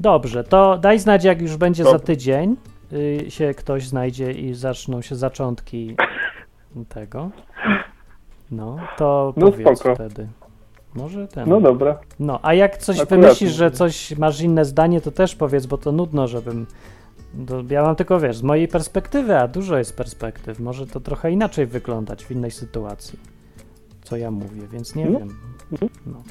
Dobrze, to daj znać, jak już będzie Dobra. za tydzień y, się ktoś znajdzie i zaczną się zaczątki tego. No, to No powiedz spoko. wtedy. Może ten. no dobra. No, a jak coś Akurat wymyślisz, że coś masz inne zdanie, to też powiedz, bo to nudno, żebym. To ja mam tylko wiesz, z mojej perspektywy, a dużo jest perspektyw. Może to trochę inaczej wyglądać w innej sytuacji. Co ja mówię, więc nie No. wiem. No,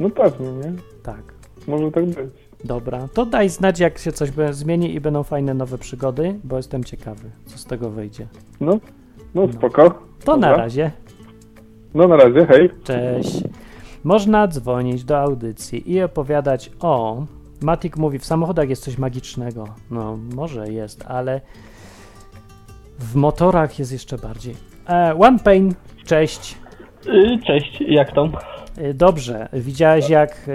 No pewnie, nie? tak. Może tak być. Dobra, to daj znać, jak się coś zmieni i będą fajne nowe przygody, bo jestem ciekawy, co z tego wyjdzie. No, no No. spoko. To na Dobra. razie. No na razie, hej. Cześć. Można dzwonić do audycji i opowiadać o. Matik mówi, w samochodach jest coś magicznego. No, może jest, ale w motorach jest jeszcze bardziej. E, One Pain, cześć. Y, Cześć, jak tam? E, Dobrze, widziałeś jak e,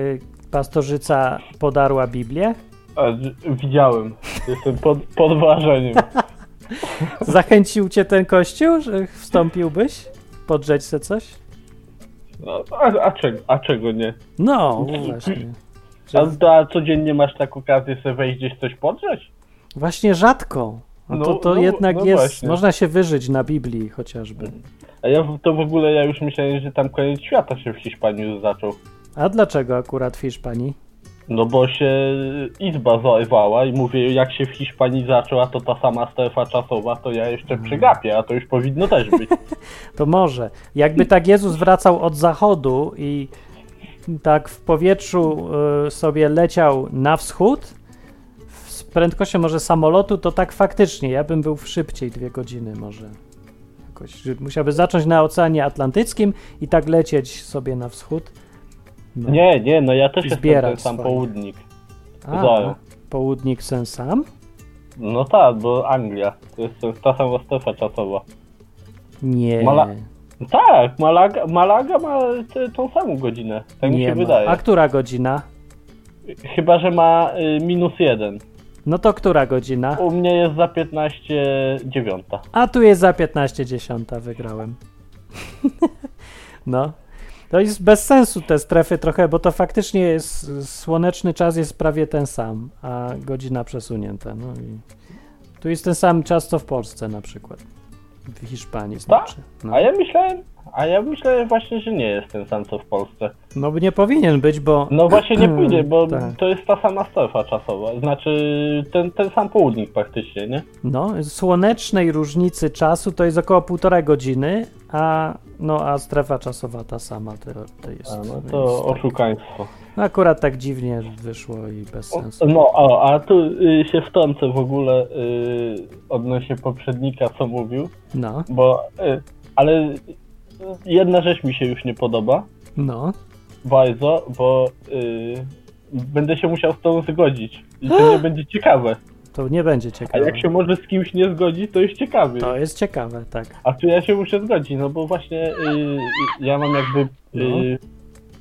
pastorzyca podarła Biblię? Widziałem. Jestem pod, pod wrażeniem. Zachęcił cię ten kościół, że wstąpiłbyś? Podrzeć se coś? No, a, a, czego, a czego nie? No, właśnie. A, Że a codziennie masz tak okazję sobie wejść gdzieś coś podrzeć? właśnie rzadko. To, No, to no, jednak no jest, właśnie. można się wyżyć na Biblii chociażby. A ja to w ogóle ja już myślałem, że tam koniec świata się w Hiszpanii już zaczął. A dlaczego akurat w Hiszpanii? No bo się izba zajwała i mówię, jak się w Hiszpanii zaczął, a to ta sama strefa czasowa, to ja jeszcze przegapię, a to już powinno też być. To może. Jakby tak Jezus wracał od zachodu i tak w powietrzu y, sobie leciał na wschód z prędkością może samolotu, to tak faktycznie, ja bym był w szybciej dwie godziny może. Jakoś, musiałby zacząć na Oceanie Atlantyckim i tak lecieć sobie na wschód. No. Nie, nie, no ja też jestem ten sam swoje. południk. A, Zajął. południk sen sam? No tak, bo Anglia, to jest ta sama strefa czasowa. Nie. Mala- Tak, Malaga, Malaga ma t- tą samą godzinę, tak mi nie się ma. wydaje. A która godzina? Chyba, że ma y, minus jeden. No to która godzina? U mnie jest za 15 dziewiąta. A tu jest za 15.10 wygrałem. no. To jest bez sensu te strefy trochę, bo to faktycznie jest słoneczny czas jest prawie ten sam, a godzina przesunięta. No i tu jest ten sam czas co w Polsce na przykład. W Hiszpanii Tak? znaczy. No. A ja myślałem, a ja myślałem właśnie, że nie jest ten sam co w Polsce. no nie powinien być, bo No właśnie nie pójdzie, bo Tak. to jest ta sama strefa czasowa. Znaczy ten, ten sam południk praktycznie, nie? no, słonecznej różnicy czasu to jest około półtorej godziny, a no a strefa czasowa ta sama to, to jest. A, no jest to tak. No akurat tak dziwnie wyszło i bez sensu. No, o, a tu y, się wtrącę w ogóle y, odnośnie poprzednika, co mówił, No, bo, y, ale jedna rzecz mi się już nie podoba, no. bardzo, bo y, będę się musiał z tą zgodzić i to nie będzie ciekawe. To nie będzie A ciekawe. jak się może z kimś nie zgodzić, to jest ciekawy. To jest ciekawe, tak. A tu ja się muszę zgodzić, no bo właśnie y, ja mam jakby y, No.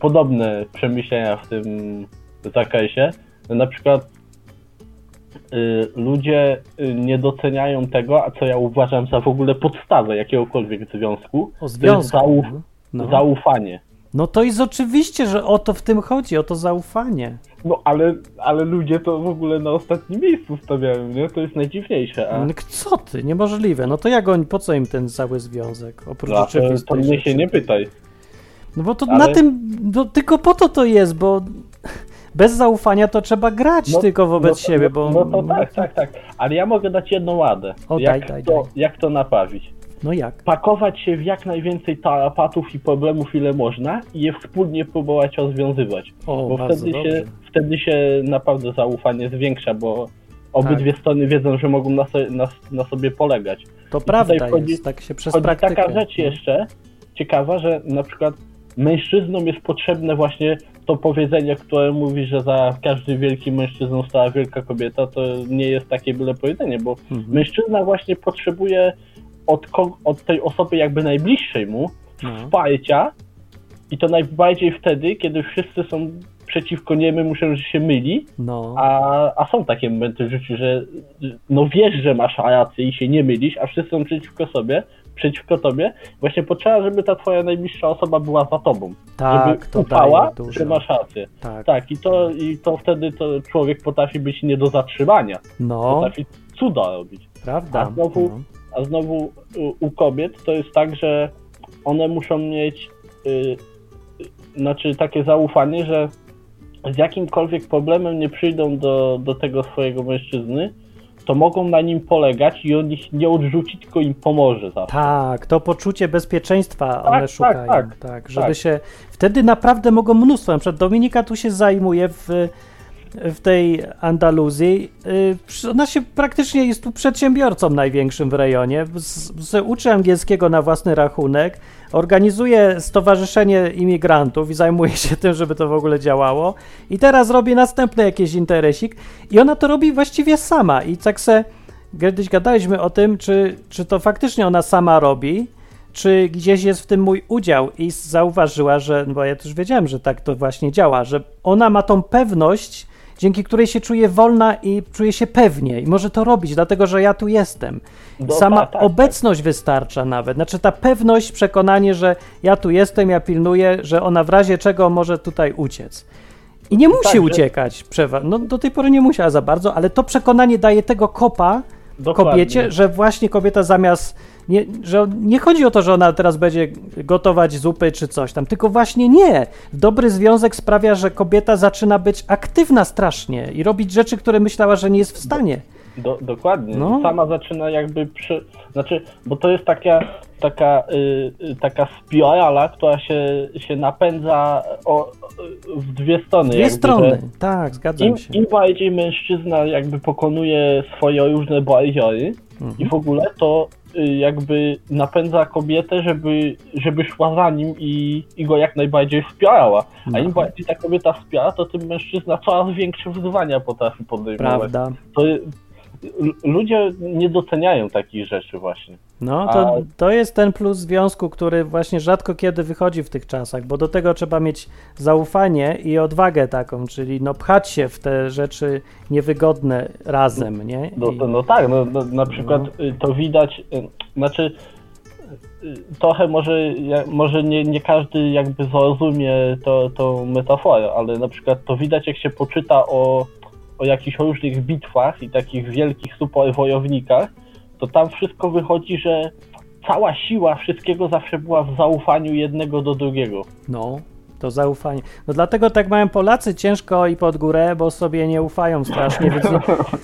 Podobne przemyślenia w tym zakresie. Na przykład y, ludzie y, nie doceniają tego, a co ja uważam za w ogóle podstawę jakiegokolwiek związku, O to jest związku. zauf No. zaufanie. no to jest oczywiście, że o to w tym chodzi, o to zaufanie. No ale, ale ludzie to w ogóle na ostatnim miejscu stawiają, nie? To jest najdziwniejsze. A, No, Co ty? Niemożliwe. No to jak oni, po co im ten cały związek? Oprócz no, to, mnie się nie pytaj. No bo to Ale- na tym, no, tylko po to to jest, bo bez zaufania to trzeba grać tylko wobec no siebie, bo... No to tak, tak, tak. Ale ja mogę dać jedną ładę. O, jak, daj, daj, to, daj. jak to naprawić? No jak? Pakować się w jak najwięcej tarapatów i problemów, ile można i je wspólnie próbować rozwiązywać. O, Bo wtedy dobrze. się, wtedy się naprawdę zaufanie zwiększa, bo obydwie Tak. strony wiedzą, że mogą na, so, na, na sobie polegać. To I prawda wchodzi- jest, tak się przez praktykę. taka rzecz no. jeszcze ciekawa, że na przykład mężczyznom jest potrzebne właśnie to powiedzenie, które mówi, że za każdym wielkim mężczyzną stała wielka kobieta, to nie jest takie byle powiedzenie, bo Mhm. mężczyzna właśnie potrzebuje od, od tej osoby jakby najbliższej mu No. wsparcia i to najbardziej wtedy, kiedy wszyscy są przeciwko niemu, muszą, że się myli, No. a, a są takie momenty w życiu, że no wiesz, że masz rację i się nie mylisz, a wszyscy są przeciwko sobie, przeciwko tobie, właśnie potrzeba, żeby ta twoja najbliższa osoba była za tobą. tak, żeby to dużo. że masz rację. Tak. Tak, i to, i to wtedy to człowiek potrafi być nie do zatrzymania. No, Potrafi cuda robić. prawda. A znowu, No. a znowu u, kobiet to jest tak, że one muszą mieć y, y, znaczy takie zaufanie, że z jakimkolwiek problemem nie przyjdą do, do tego swojego mężczyzny, to mogą na nim polegać i on ich nie odrzuci, tylko im pomoże zawsze. Tak, to poczucie bezpieczeństwa one tak, szukają. Tak, tak, żeby tak. się. Wtedy naprawdę mogą mnóstwo. Na przykład Dominika tu się zajmuje w, w tej Andaluzji. Y, Ona się praktycznie jest tu przedsiębiorcą największym w rejonie. Z, z, uczy angielskiego na własny rachunek, organizuje stowarzyszenie imigrantów i zajmuje się tym, żeby to w ogóle działało. I teraz robi następny jakiś interesik. I ona to robi właściwie sama. I tak se kiedyś gadaliśmy o tym, czy, czy to faktycznie ona sama robi, czy gdzieś jest w tym mój udział i zauważyła, że, bo ja też wiedziałem, że tak to właśnie działa, że ona ma tą pewność, dzięki której się czuje wolna i czuje się pewnie i może to robić, dlatego że ja tu jestem. No Sama tak, tak, obecność wystarcza nawet, znaczy ta pewność, przekonanie, że ja tu jestem, ja pilnuję, że ona w razie czego może tutaj uciec. I nie musi Tak, uciekać, przewa- no do tej pory nie musiała za bardzo, ale to przekonanie daje tego kopa, Dokładnie. kobiecie, że właśnie kobieta zamiast. Nie, że nie chodzi o to, że ona teraz będzie gotować zupy czy coś tam, tylko właśnie nie. Dobry związek sprawia, że kobieta zaczyna być aktywna strasznie i robić rzeczy, które myślała, że nie jest w stanie. Do, dokładnie. No. Sama zaczyna jakby przy... Znaczy, bo to jest taka, taka, y, y, taka spirala, która się, się napędza o, w dwie strony. Dwie jakby, strony. Tak, zgadzam Im, się. Im bardziej mężczyzna jakby pokonuje swoje różne bariery Mhm. i w ogóle to jakby napędza kobietę, żeby, żeby szła za nim i, i go jak najbardziej wspierała. A im bardziej ta kobieta wspiera, to tym mężczyzna coraz większe wyzwania potrafi podejmować. Prawda. To, ludzie nie doceniają takich rzeczy właśnie. No, to, A- to jest ten plus związku, który właśnie rzadko kiedy wychodzi w tych czasach, bo do tego trzeba mieć zaufanie i odwagę taką, czyli no pchać się w te rzeczy niewygodne razem, nie? No, I- to, no tak, no, no, na przykład y, to widać, y, znaczy y, trochę może, może nie, nie każdy jakby zrozumie to, tą metaforę, ale na przykład to widać jak się poczyta o, o jakichś różnych bitwach i takich wielkich super wojownikach, to tam wszystko wychodzi, że cała siła wszystkiego zawsze była w zaufaniu jednego do drugiego. No, to zaufanie. No dlatego tak mają Polacy ciężko i pod górę, bo sobie nie ufają strasznie, więc nie,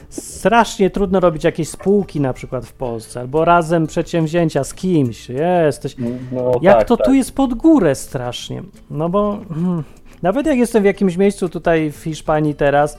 strasznie trudno robić jakieś spółki na przykład w Polsce, albo razem przedsięwzięcia z kimś. Jesteś. No, Jak tak, to tak. tu jest pod górę strasznie? No bo hmm, nawet jak jestem w jakimś miejscu tutaj w Hiszpanii teraz,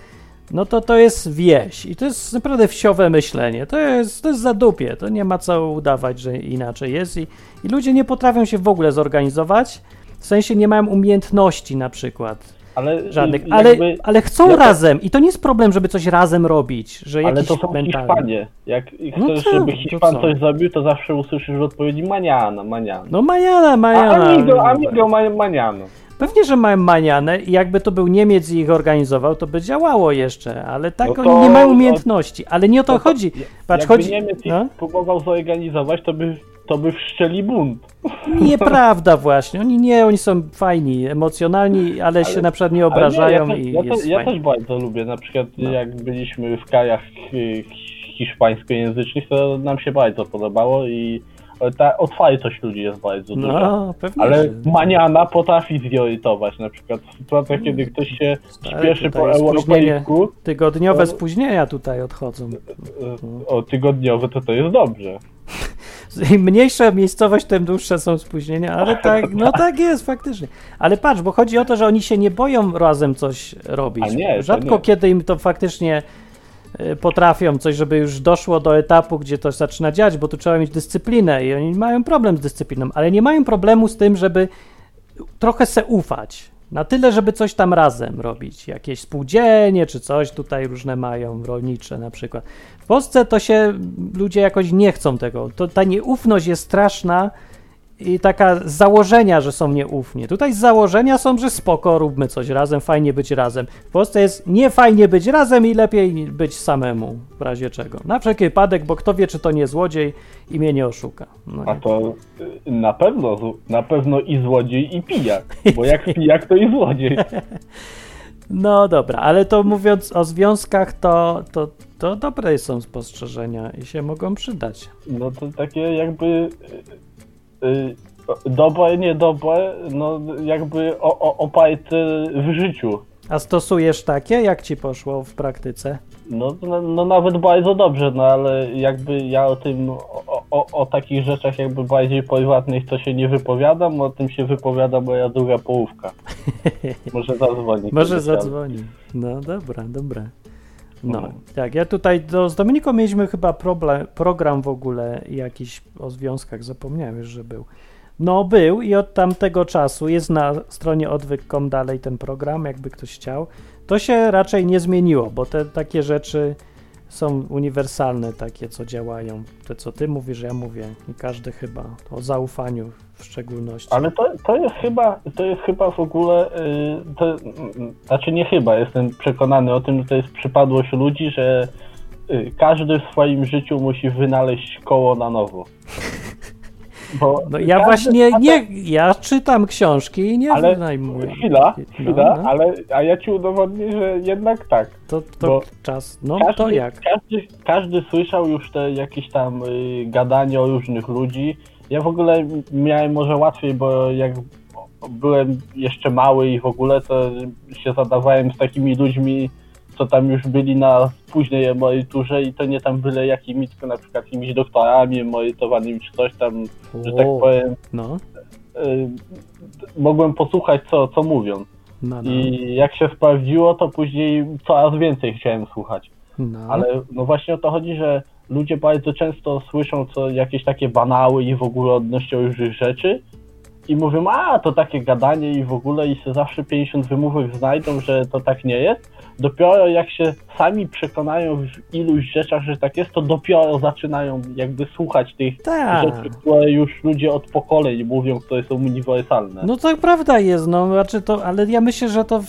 no to to jest wieś i to jest naprawdę wsiowe myślenie. To jest, to jest zadupie, to nie ma co udawać, że inaczej jest i, i ludzie nie potrafią się w ogóle zorganizować, w sensie nie mają umiejętności na przykład Ale, żadnych, y, ale, jakby- ale chcą ja razem i to nie jest problem, żeby coś razem robić, że Ale jakiś to są mentalny. Hiszpanie. Jak No chcesz, co? żeby Hiszpan co? coś zrobił, to zawsze usłyszysz w odpowiedzi maniana, maniana. No majana, A majana. amigo, amigo, ma- maniano. Pewnie, że mają manianę i jakby to był Niemiec i ich organizował, to by działało jeszcze, ale tak No to- oni nie mają no- umiejętności, ale nie o to No to- chodzi. Patrz, chodzi... Niemiec ich No? próbował zorganizować, to by, to by wszczeli bunt. Nieprawda właśnie, oni nie, oni są fajni, emocjonalni, ale, się na przykład nie Ale obrażają nie, ja, i ja, jest ja fajnie. też bardzo lubię, na przykład No. jak byliśmy w krajach y, hiszpańskojęzycznych, to nam się bardzo podobało i ta otwartość ludzi jest bardzo duża. No, Ale że... maniana potrafi zirytować, na przykład w sytuacjach, kiedy ktoś się Stary, śpieszy po europejsku, Tygodniowe to- spóźnienia tutaj odchodzą. o tygodniowe, to to jest dobrze. Im mniejsza miejscowość, tym dłuższe są spóźnienia, ale tak, no tak jest faktycznie. Ale patrz, bo chodzi o to, że oni się nie boją razem coś robić. A nie, Rzadko nie. kiedy im to faktycznie potrafią coś, żeby już doszło do etapu, gdzie to zaczyna działać, bo tu trzeba mieć dyscyplinę i oni mają problem z dyscypliną, ale nie mają problemu z tym, żeby trochę se ufać. Na tyle, żeby coś tam razem robić. Jakieś spółdzielnie czy coś tutaj różne mają, rolnicze na przykład. W Polsce to się ludzie jakoś nie chcą tego. To, ta nieufność jest straszna i taka z założenia, że są nieufni. Tutaj z założenia są, że spoko, róbmy coś razem, fajnie być razem. W Polsce jest nie fajnie być razem i lepiej być samemu, w razie czego. Na wszelki wypadek, bo kto wie, czy to nie złodziej i mnie nie oszuka. No A nie. to y, na pewno, na pewno i złodziej, i pijak. Bo jak pijak, to i złodziej. No dobra, ale to mówiąc o związkach, to, to, to dobre są spostrzeżenia i się mogą przydać. No to takie jakby y, dobre, niedobre, no jakby o, o, oparte w życiu. A stosujesz takie? Jak ci poszło w praktyce? No, no, no nawet bardzo dobrze, no ale jakby ja o tym, o, o, o takich rzeczach jakby bardziej prywatnych to się nie wypowiadam, o tym się wypowiada moja druga połówka. Może zadzwoni. Może zadzwoni. No dobra, dobra. No, No. tak, ja tutaj do, z Dominiką mieliśmy chyba problem, program w ogóle jakiś o związkach, zapomniałem już, że był. No był i od tamtego czasu jest na stronie odwyk.com dalej ten program, jakby ktoś chciał. To się raczej nie zmieniło, bo te takie rzeczy są uniwersalne, takie co działają. Te co ty mówisz, ja mówię i każdy chyba o zaufaniu w szczególności. Ale to, to jest chyba, to jest chyba w ogóle, y, to, znaczy nie chyba, jestem przekonany o tym, że to jest przypadłość ludzi, że y, każdy w swoim życiu musi wynaleźć koło na nowo. Bo No ja właśnie nie, ja czytam książki i nie Ale wynajmuję. Chwila, No, chwila, no. ale a ja ci udowodnię, że jednak tak. To, to czas. No każdy, to jak? Każdy, każdy słyszał już te jakieś tam y, gadanie o różnych ludzi. Ja w ogóle miałem może łatwiej, bo jak byłem jeszcze mały i w ogóle to się zadawałem z takimi ludźmi, co tam już byli na późnej emeryturze i to nie tam byle jakimi, tylko na przykład jakimiś doktorami emerytowanymi czy coś tam, że tak O, powiem, No, y, mogłem posłuchać co, co mówią. no, no. I jak się sprawdziło, to później coraz więcej chciałem słuchać. no. Ale no właśnie o to chodzi, że ludzie bardzo często słyszą co jakieś takie banały i w ogóle odnośnie różnych rzeczy i mówią, a to takie gadanie i w ogóle i się zawsze 50 wymówek znajdą, że to tak nie jest. Dopiero jak się sami przekonają w iluś rzeczach, że tak jest, to dopiero zaczynają jakby słuchać tych Tak. rzeczy, które już ludzie od pokoleń mówią, które są uniwersalne. No to prawda jest, no znaczy to, ale ja myślę, że to w,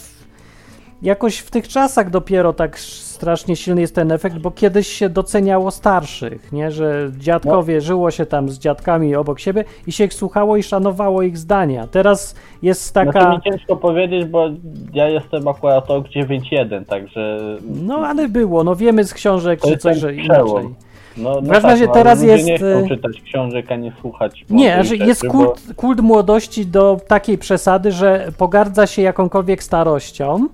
jakoś w tych czasach dopiero tak strasznie silny jest ten efekt, bo kiedyś się doceniało starszych, nie, że dziadkowie, żyło się tam z dziadkami obok siebie i się ich słuchało i szanowało ich zdania. Teraz jest taka... Znaczy mi ciężko powiedzieć, bo ja jestem akurat rok 9.1, także No ale było, no wiemy z książek To czy jest coś, że inaczej. No, W każdym razie ale teraz jest, nie chcą y- czytać książek, a nie słuchać. Nie, że jest bo- kult, kult młodości do takiej przesady, że pogardza się jakąkolwiek starością.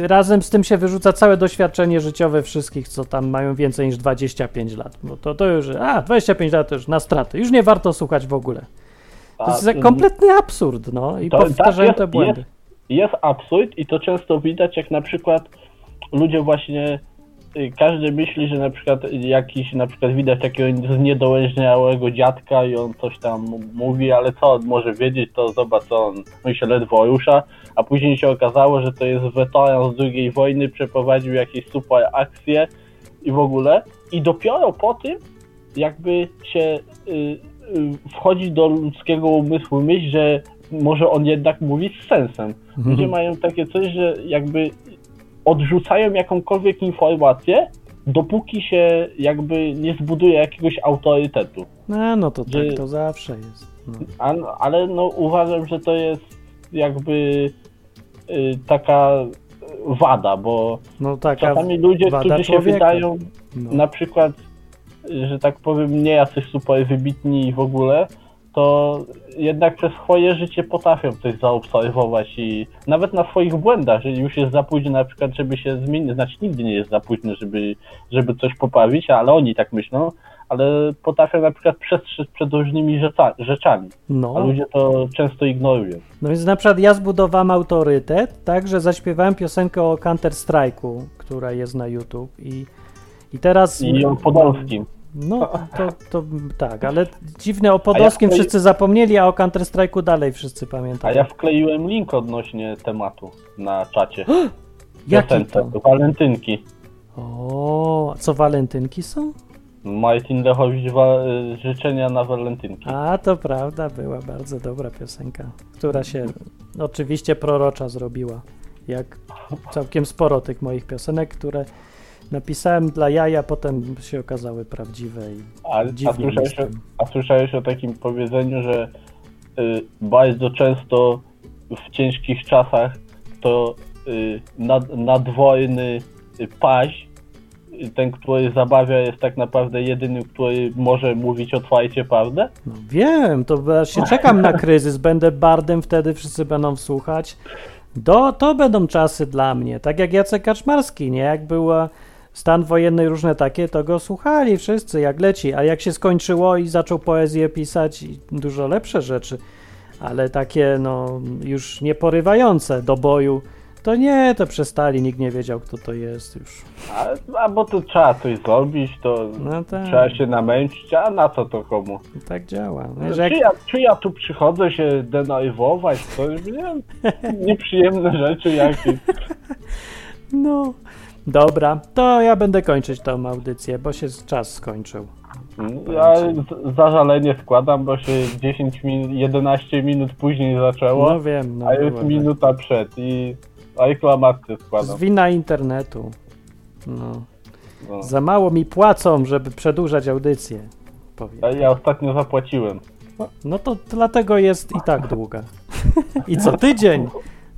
Yy, razem z tym się wyrzuca całe doświadczenie życiowe wszystkich, co tam mają więcej niż 25 lat. Bo to, to już, a 25 lat to już na straty. Już nie warto słuchać w ogóle. To A, jest kompletny absurd, no i To- powtarzają tak, te jest- błędy. jest absurd i to często widać, jak na przykład ludzie właśnie, każdy myśli, że na przykład jakiś, na przykład widać takiego zniedołężniałego dziadka i on coś tam mówi, ale co on może wiedzieć, to zobacz, on, on się ledwo rusza, a później się okazało, że to jest weteran z II wojny, przeprowadził jakieś super akcje i w ogóle. I dopiero po tym jakby się y, y, wchodzi do ludzkiego umysłu myśl, że może on jednak mówi z sensem. Ludzie mają takie coś, że jakby odrzucają jakąkolwiek informację, dopóki się jakby nie zbuduje jakiegoś autorytetu. No, no to że- tak to zawsze jest. No. A, ale no uważam, że to jest jakby y, taka wada, bo no taka czasami ludzie, którzy się człowieka. wydają no. na przykład, że tak powiem, nie jacyś super wybitni w ogóle, to jednak przez swoje życie potrafią coś zaobserwować i nawet na swoich błędach, że już jest za późno na przykład, żeby się zmienić, znaczy nigdy nie jest za późno, żeby, żeby coś poprawić, ale oni tak myślą, ale potrafią na przykład przestrzec przed różnymi rzeca, rzeczami, a no. ludzie to często ignorują. No więc na przykład ja zbudowałem autorytet, tak, że zaśpiewałem piosenkę o Counter Strike'u, która jest na YouTube i, i teraz... I o Podolskim. No, to, to tak, ale dziwne o Podolskim wklei- wszyscy zapomnieli, a o Counter Strike'u dalej wszyscy A pamiętają. ja wkleiłem link odnośnie tematu na czacie. Jaki to? Walentynki. O, co walentynki są? Martin Lechowicz wa- y, życzenia na walentynki. A, to prawda, była bardzo dobra piosenka, która się oczywiście prorocza zrobiła. Jak całkiem sporo tych moich piosenek, które napisałem dla jaja, potem się okazały prawdziwe i A, a, słyszałeś, o, a słyszałeś o takim powiedzeniu, że y, bardzo często w ciężkich czasach to y, nad, nadwojny y, paź, y, ten, który zabawia, jest tak naprawdę jedynym, który może mówić otwarcie prawdę? No wiem, to właśnie czekam na kryzys, będę bardem, wtedy wszyscy będą słuchać. Do, to będą czasy dla mnie, tak jak Jacek Kaczmarski, nie? Jak był e, stan wojenny różne takie, to go słuchali wszyscy, jak leci, a jak się skończyło i zaczął poezję pisać i dużo lepsze rzeczy, ale takie no już nieporywające do boju, to nie, to przestali, nikt nie wiedział kto to jest już. A, a bo to trzeba coś zrobić, to No tak, trzeba się namęczyć, a na co to komu? tak działa. Że Czy jak, ja, czy ja tu przychodzę się denerwować, coś, nie wiem, nieprzyjemne rzeczy jakieś. no, dobra, to ja będę kończyć tą audycję, bo się czas skończył. Ja zażalenie składam, bo się 10 min, 11 minut później zaczęło, No wiem, no a jest było minuta przed i reklamację tak. Z składam. wina internetu. No. No. Za mało mi płacą, żeby przedłużać audycję. Powiem. Ja, ja ostatnio zapłaciłem. No to dlatego jest i tak długa. I co tydzień,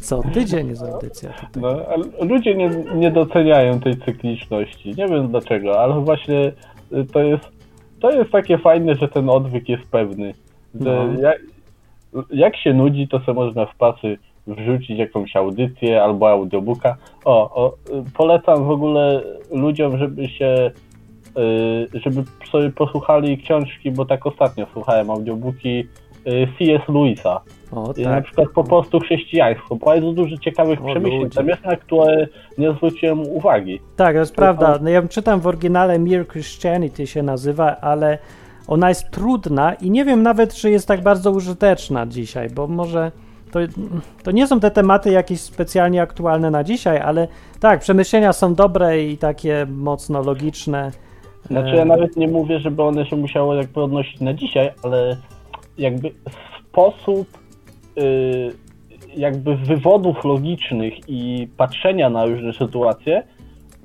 co tydzień jest audycja. Tutaj. No, a ludzie nie, nie doceniają tej cykliczności. Nie wiem dlaczego, ale właśnie y, to jest, to jest takie fajne, że ten odwyk jest pewny. Że No. jak, jak się nudzi, to sobie można w pracy wrzucić jakąś audycję albo audiobooka. O, o polecam w ogóle ludziom, żeby się y, żeby sobie posłuchali książki, bo tak ostatnio słuchałem audiobooki C.S. Lewisa. O na tak. przykład po prostu chrześcijaństwo. Bardzo dużo ciekawych O, przemyśleń tam jest, na które nie zwróciłem uwagi. Tak, to jest prawda. No, ja czytam w oryginale Mere Christianity się nazywa, ale ona jest trudna i nie wiem nawet, czy jest tak bardzo użyteczna dzisiaj, bo może to, to nie są te tematy jakieś specjalnie aktualne na dzisiaj, ale tak, przemyślenia są dobre i takie mocno logiczne. Znaczy E, ja nawet nie mówię, żeby one się musiały jakby odnosić na dzisiaj, ale jakby sposób y, jakby wywodów logicznych i patrzenia na różne sytuacje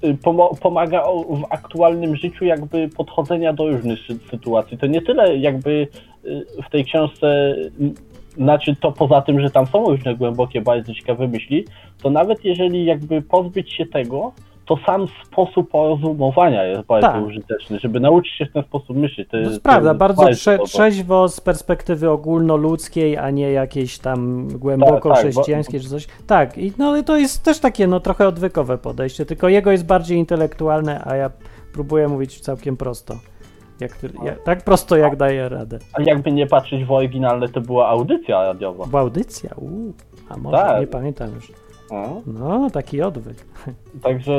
y, pomaga w aktualnym życiu jakby podchodzenia do różnych sy- sytuacji. To nie tyle jakby y, w tej książce znaczy to poza tym, że tam są różne głębokie, bardzo ciekawe myśli, to nawet jeżeli jakby pozbyć się tego, to sam sposób porozumowania jest bardzo Tak. użyteczny, żeby nauczyć się w ten sposób myśleć. To To jest, prawda, bardzo bardzo trze- trzeźwo z perspektywy ogólnoludzkiej, a nie jakiejś tam głęboko Tak, tak, chrześcijańskiej czy coś. Tak, i no to jest też takie no trochę odwykowe podejście, tylko jego jest bardziej intelektualne, a ja próbuję mówić całkiem prosto. Jak, jak, tak prosto jak daję radę. A jakby nie patrzeć w oryginalne, to była audycja radiowa. W audycja? Uuu, a może, Tak. nie pamiętam już. No. No, taki odwyk. Także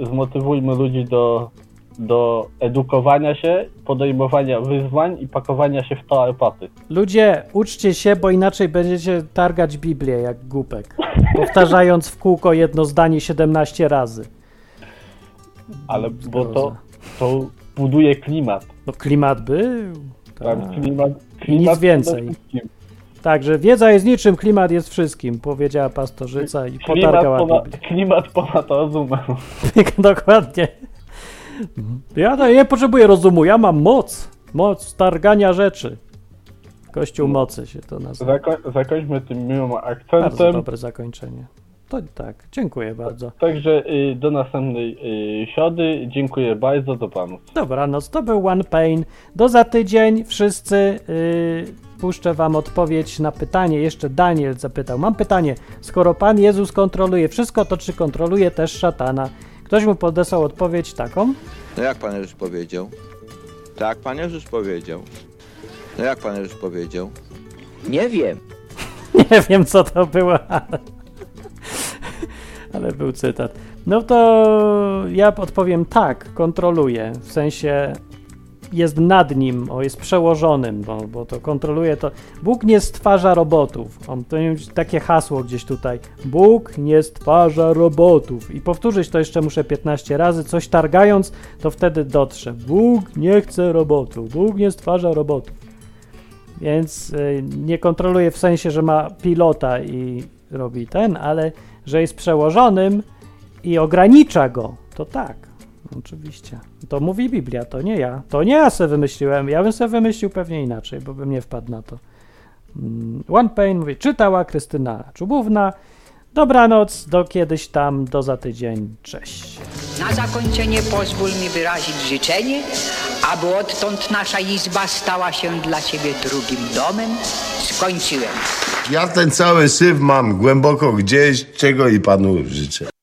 y, zmotywujmy ludzi do, do edukowania się, podejmowania wyzwań i pakowania się w toalpaty. Ludzie, uczcie się, bo inaczej będziecie targać Biblię jak głupek, powtarzając w kółko jedno zdanie 17 razy. Ale bo to, to buduje klimat. No klimat był. Tak, Tak. klimat, klimat Nic więcej. wszystkim. Także wiedza jest niczym, klimat jest wszystkim, powiedziała pastorzyca i Klimat, potargała ponad, Biblię. klimat ponad rozumem. Dokładnie. Ja nie potrzebuję rozumu, ja mam moc. Moc targania rzeczy. Kościół mocy się to nazywa. Zako- zakończmy tym miłym Bardzo akcentem. dobre zakończenie. To tak, dziękuję bardzo. Także y, do następnej y, środy. Dziękuję bardzo, dobranoc. Dobranoc, to był One Pain. Do za tydzień wszyscy yy, puszczę wam odpowiedź na pytanie. Jeszcze Daniel zapytał. Mam pytanie. Skoro Pan Jezus kontroluje wszystko, to czy kontroluje też szatana? Ktoś mu podesłał odpowiedź taką. No jak Pan Jezus powiedział? Tak, Pan Jezus powiedział. No jak Pan Jezus powiedział? Nie wiem. Nie wiem, co to było, ale, ale był cytat. No to ja odpowiem tak, kontroluje. W sensie jest nad nim, o, jest przełożonym, bo, to kontroluje to. Bóg nie stwarza robotów. On to takie hasło gdzieś tutaj. Bóg nie stwarza robotów. I powtórzyć to jeszcze muszę 15 razy, coś targając, to wtedy dotrze. Bóg nie chce robotów. Bóg nie stwarza robotów. Więc y, nie kontroluje w sensie, że ma pilota i robi ten, ale że jest przełożonym i ogranicza go, to tak. Oczywiście. To mówi Biblia, to nie ja. To nie ja sobie wymyśliłem. Ja bym sobie wymyślił pewnie inaczej, bo bym nie wpadł na to. Mm, One Pain mówi, czytała Krystyna Czubówna. Dobranoc, do kiedyś tam, do za tydzień. Cześć. Na zakończenie pozwól mi wyrazić życzenie, aby odtąd nasza izba stała się dla Ciebie drugim domem. Skończyłem. Ja ten cały syf mam głęboko gdzieś, czego i panu życzę.